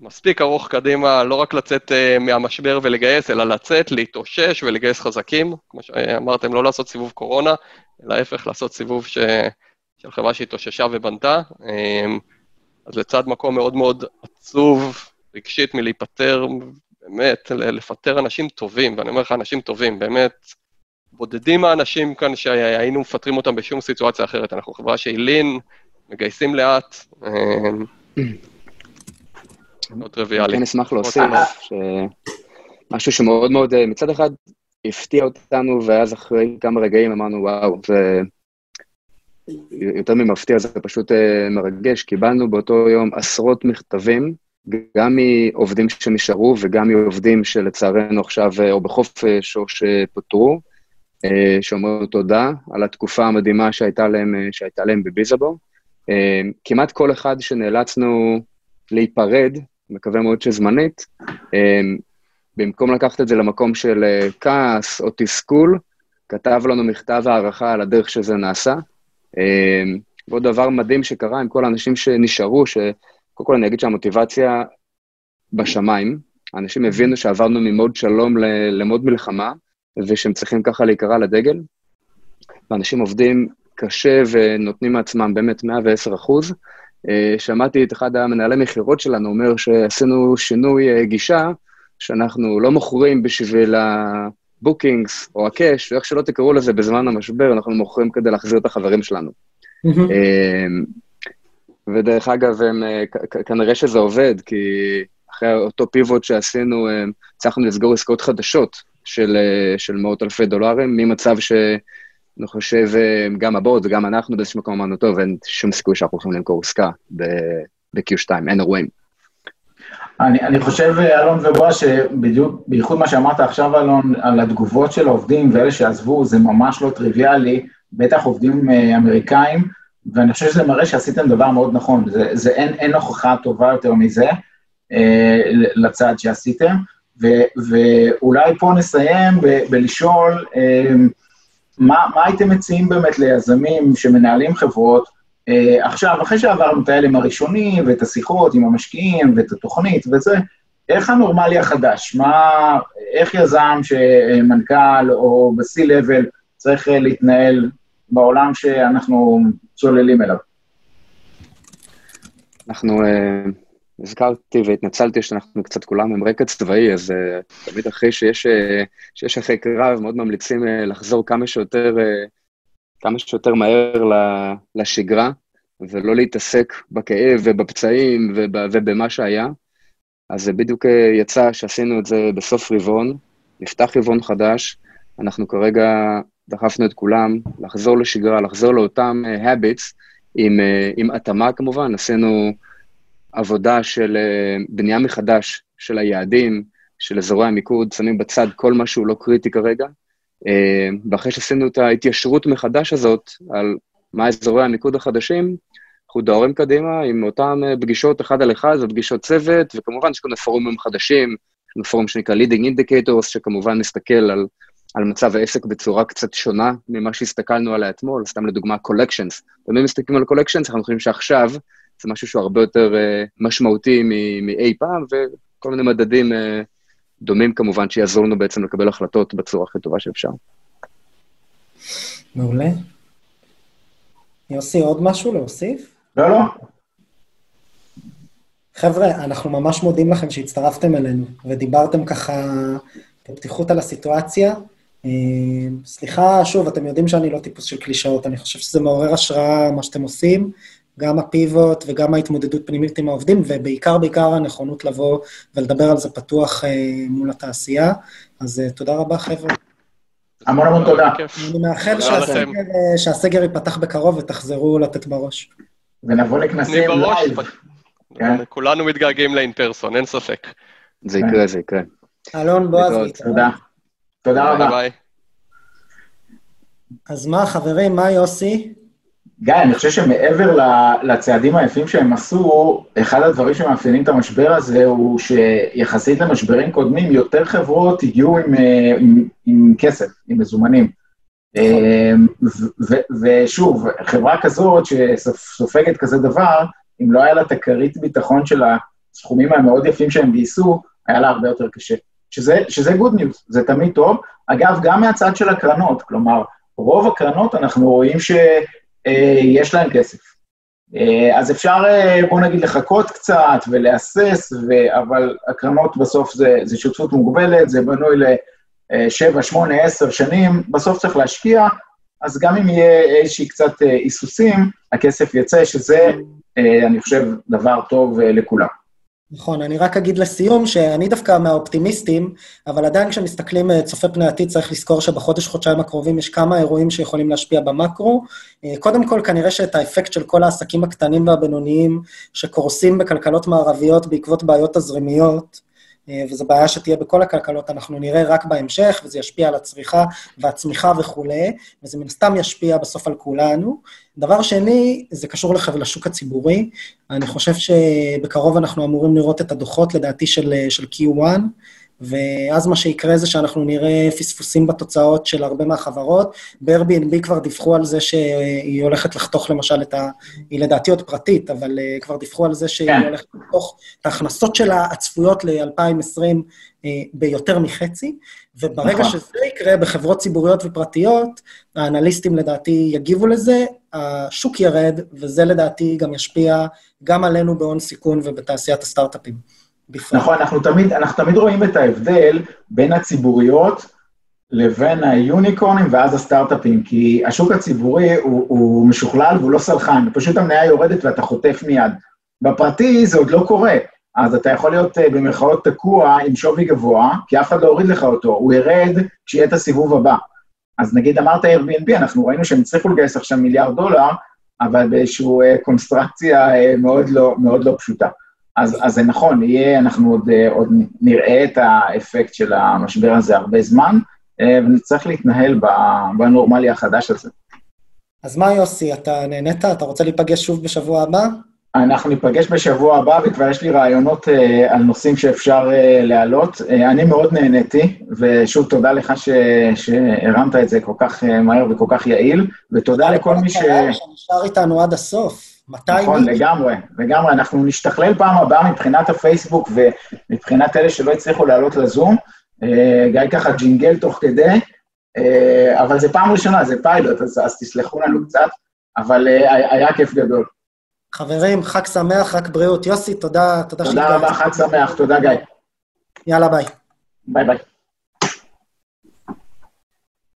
מספיק ארוך קדימה, לא רק לצאת uh, מהמשבר ולגייס, אלא לצאת, להתאושש ולגייס חזקים. כמו שאמרתם, לא לעשות סיבוב קורונה, אלא ההפך, לעשות סיבוב ש... של חברה שהתאוששה ובנתה. Um, אז לצד מקום מאוד מאוד עצוב, רגשית מלהיפטר, באמת, לפטר אנשים טובים, ואני אומר לך, אנשים טובים, באמת, בודדים האנשים כאן שהיינו מפטרים אותם בשום סיטואציה אחרת. אנחנו חברה שהיא לין, מגייסים לאט. לא טריוויאלי. כן אשמח להוסיף משהו שמאוד מאוד, אה, מצד אחד, הפתיע אותנו, ואז אחרי כמה רגעים אמרנו, וואו, זה יותר ממפתיע, זה פשוט אה, מרגש. קיבלנו באותו יום עשרות מכתבים, גם מעובדים שנשארו וגם מעובדים שלצערנו עכשיו אה, או בחופש או שפוטרו, שאומרים תודה על התקופה המדהימה שהייתה להם, שהייתה להם בביזאבו. כמעט כל אחד שנאלצנו להיפרד מקווה מאוד שזמנית, אמ, במקום לקחת את זה למקום של אה, כעס או תסכול, כתב לנו מכתב הערכה על הדרך שזה נעשה. אמ, ועוד דבר מדהים שקרה עם כל האנשים שנשארו, שקודם כל אני אגיד שהמוטיבציה בשמיים, אנשים הבינו שעברנו ממוד שלום למוד מלחמה, ושהם צריכים ככה להיקרא לדגל, ואנשים עובדים קשה ונותנים מעצמם באמת 110 אחוז, שמעתי את אחד המנהלי מכירות שלנו אומר שעשינו שינוי אה, גישה, שאנחנו לא מוכרים בשביל הבוקינגס או הקאש, ואיך שלא תקראו לזה בזמן המשבר, אנחנו מוכרים כדי להחזיר את החברים שלנו. אה, ודרך אגב, הם, כנראה שזה עובד, כי אחרי אותו פיבוט שעשינו, הצלחנו לסגור עסקאות חדשות של, של מאות אלפי דולרים, ממצב ש... אני חושב, אה, גם הבורד וגם אנחנו באיזשהו מקום אמרנו, טוב, אין שום סיכוי שאנחנו הולכים למכור עסקה ב-Q2, אין אירועים. אני, אני חושב, אלון ובועז, שבדיוק, בייחוד מה שאמרת עכשיו, אלון, על התגובות של העובדים ואלה שעזבו, זה ממש לא טריוויאלי, בטח עובדים אה, אמריקאים, ואני חושב שזה מראה שעשיתם דבר מאוד נכון. זה, זה אין, אין הוכחה טובה יותר מזה אה, לצעד שעשיתם, ו, ואולי פה נסיים ב, בלשאול, אה, מה, מה הייתם מציעים באמת ליזמים שמנהלים חברות, אה, עכשיו, אחרי שעברנו את ההלם הראשוני, ואת השיחות עם המשקיעים, ואת התוכנית וזה, איך הנורמלי החדש? מה, איך יזם שמנכ"ל או ב-C-Level צריך אה, להתנהל בעולם שאנחנו צוללים אליו? אנחנו, uh, הזכרתי והתנצלתי שאנחנו קצת כולם עם רקע צבאי, אז uh, תמיד אחרי שיש, uh, שיש אחרי קרב, מאוד ממליצים uh, לחזור כמה שיותר, uh, כמה שיותר מהר לשגרה, ולא להתעסק בכאב ובפצעים וב, ובמה שהיה. אז זה בדיוק יצא שעשינו את זה בסוף רבעון, נפתח רבעון חדש, אנחנו כרגע דחפנו את כולם לחזור לשגרה, לחזור לאותם habits, עם, עם התאמה כמובן, עשינו עבודה של בנייה מחדש של היעדים, של אזורי המיקוד, שמים בצד כל מה שהוא לא קריטי כרגע, ואחרי שעשינו את ההתיישרות מחדש הזאת על מה אזורי המיקוד החדשים, אנחנו דוהרים קדימה עם אותן פגישות אחד על אחד ופגישות צוות, וכמובן יש כאן פורומים חדשים, יש לנו פורום שנקרא Leading Indicators, שכמובן מסתכל על, על מצב העסק בצורה קצת שונה ממה שהסתכלנו עליה אתמול, סתם לדוגמה Collections. תמיד מסתכלים על Collections, אנחנו חושבים שעכשיו זה משהו שהוא הרבה יותר uh, משמעותי מאי פעם, וכל מיני מדדים uh, דומים כמובן שיעזרו לנו בעצם לקבל החלטות בצורה הכי טובה שאפשר. מעולה. יוסי, עוד משהו להוסיף? לא, לא. חבר'ה, אנחנו ממש מודים לכם שהצטרפתם אלינו, ודיברתם ככה בפתיחות על הסיטואציה. אה, סליחה, שוב, אתם יודעים שאני לא טיפוס של קלישאות, אני חושב שזה מעורר השראה, מה שאתם עושים, גם ה pivot וגם ההתמודדות פנימית עם העובדים, ובעיקר, בעיקר הנכונות לבוא ולדבר על זה פתוח אה, מול התעשייה. אז אה, תודה רבה, חבר'ה. המון המון תודה. אני מאחל שהסגר, שהסגר ייפתח בקרוב ותחזרו לתת בראש. ונבוא לכנסים live. כן. כולנו מתגעגעים ל in-person, אין ספק. זה יקרה, זה יקרה. אלון, בועז, תודה. תודה רבה. אז מה, חברים, מה יוסי? גיא, אני חושב שמעבר לצעדים היפים שהם עשו, אחד הדברים שמאפיינים את המשבר הזה הוא שיחסית למשברים קודמים, יותר חברות הגיעו עם, עם, עם כסף, עם מזומנים. ושוב, חברה כזאת שסופגת כזה דבר, אם לא היה לה את הכרית ביטחון של הסכומים המאוד יפים שהם גייסו, היה לה הרבה יותר קשה. שזה, שזה good news, זה תמיד טוב. אגב, גם מהצד של הקרנות, כלומר, רוב הקרנות אנחנו רואים שיש להן כסף. אז אפשר, בואו נגיד, לחכות קצת ולהסס, ו... אבל הקרנות בסוף זה, זה שותפות מוגבלת, זה בנוי ל-7, 8, 10 שנים, בסוף צריך להשקיע, אז גם אם יהיה איזושהי קצת היסוסים, הכסף יצא, שזה, אני חושב, דבר טוב לכולם. נכון, אני רק אגיד לסיום שאני דווקא מהאופטימיסטים, אבל עדיין כשמסתכלים צופה פני עתיד, צריך לזכור שבחודש-חודשיים הקרובים יש כמה אירועים שיכולים להשפיע במקרו. קודם כל, כנראה שאת האפקט של כל העסקים הקטנים והבינוניים שקורסים בכלכלות מערביות בעקבות בעיות תזרימיות, וזו בעיה שתהיה בכל הכלכלות, אנחנו נראה רק בהמשך, וזה ישפיע על הצריכה והצמיחה וכולי, וזה מן הסתם ישפיע בסוף על כולנו. דבר שני, זה קשור לשוק הציבורי. אני חושב שבקרוב אנחנו אמורים לראות את הדוחות, לדעתי, של, של Q1, ואז מה שיקרה זה שאנחנו נראה פספוסים בתוצאות של הרבה מהחברות. ב-Airbnb כבר דיווחו על זה שהיא הולכת לחתוך למשל את ה... היא לדעתי עוד פרטית, אבל uh, כבר דיווחו על זה שהיא כן. הולכת לחתוך את ההכנסות שלה הצפויות ל-2020 uh, ביותר מחצי, וברגע נכון. שזה יקרה בחברות ציבוריות ופרטיות, האנליסטים לדעתי יגיבו לזה, השוק ירד, וזה לדעתי גם ישפיע גם עלינו בהון סיכון ובתעשיית הסטארט-אפים. בפרט. נכון, אנחנו תמיד, אנחנו תמיד רואים את ההבדל בין הציבוריות לבין היוניקורנים ואז הסטארט-אפים, כי השוק הציבורי הוא, הוא משוכלל והוא לא סלחן, פשוט המניה יורדת ואתה חוטף מיד. בפרטי זה עוד לא קורה, אז אתה יכול להיות במרכאות תקוע עם שווי גבוה, כי אף אחד לא הוריד לך אותו, הוא ירד כשיהיה את הסיבוב הבא. אז נגיד אמרת Airbnb, אנחנו ראינו שהם הצליחו לגייס עכשיו מיליארד דולר, אבל באיזושהי אה, קונסטרקציה אה, מאוד לא, מאוד לא פשוטה. אז, אז זה נכון, יהיה, אנחנו עוד, אה, עוד נראה את האפקט של המשבר הזה הרבה זמן, אה, ונצטרך להתנהל בנורמלי החדש הזה. אז מה, יוסי, אתה נהנית? אתה רוצה להיפגש שוב בשבוע הבא? אנחנו ניפגש בשבוע הבא, וכבר יש לי רעיונות אה, על נושאים שאפשר אה, להעלות. אה, אני מאוד נהניתי, ושוב, תודה לך ש, שהרמת את זה כל כך אה, מהר וכל כך יעיל, ותודה לכל מי ש... שנשאר איתנו עד הסוף. 200 נכון, איש. לגמרי, לגמרי. אנחנו נשתכלל פעם הבאה מבחינת הפייסבוק ומבחינת אלה שלא הצליחו לעלות לזום. אה, גיא ככה ג'ינגל תוך כדי, אה, אבל זה פעם ראשונה, זה פיילוט, אז, אז תסלחו לנו קצת, אבל אה, היה כיף גדול. חברים, חג שמח, רק בריאות. יוסי, תודה, תודה תודה רבה, חג שמח, תודה גיא. יאללה, ביי. ביי ביי.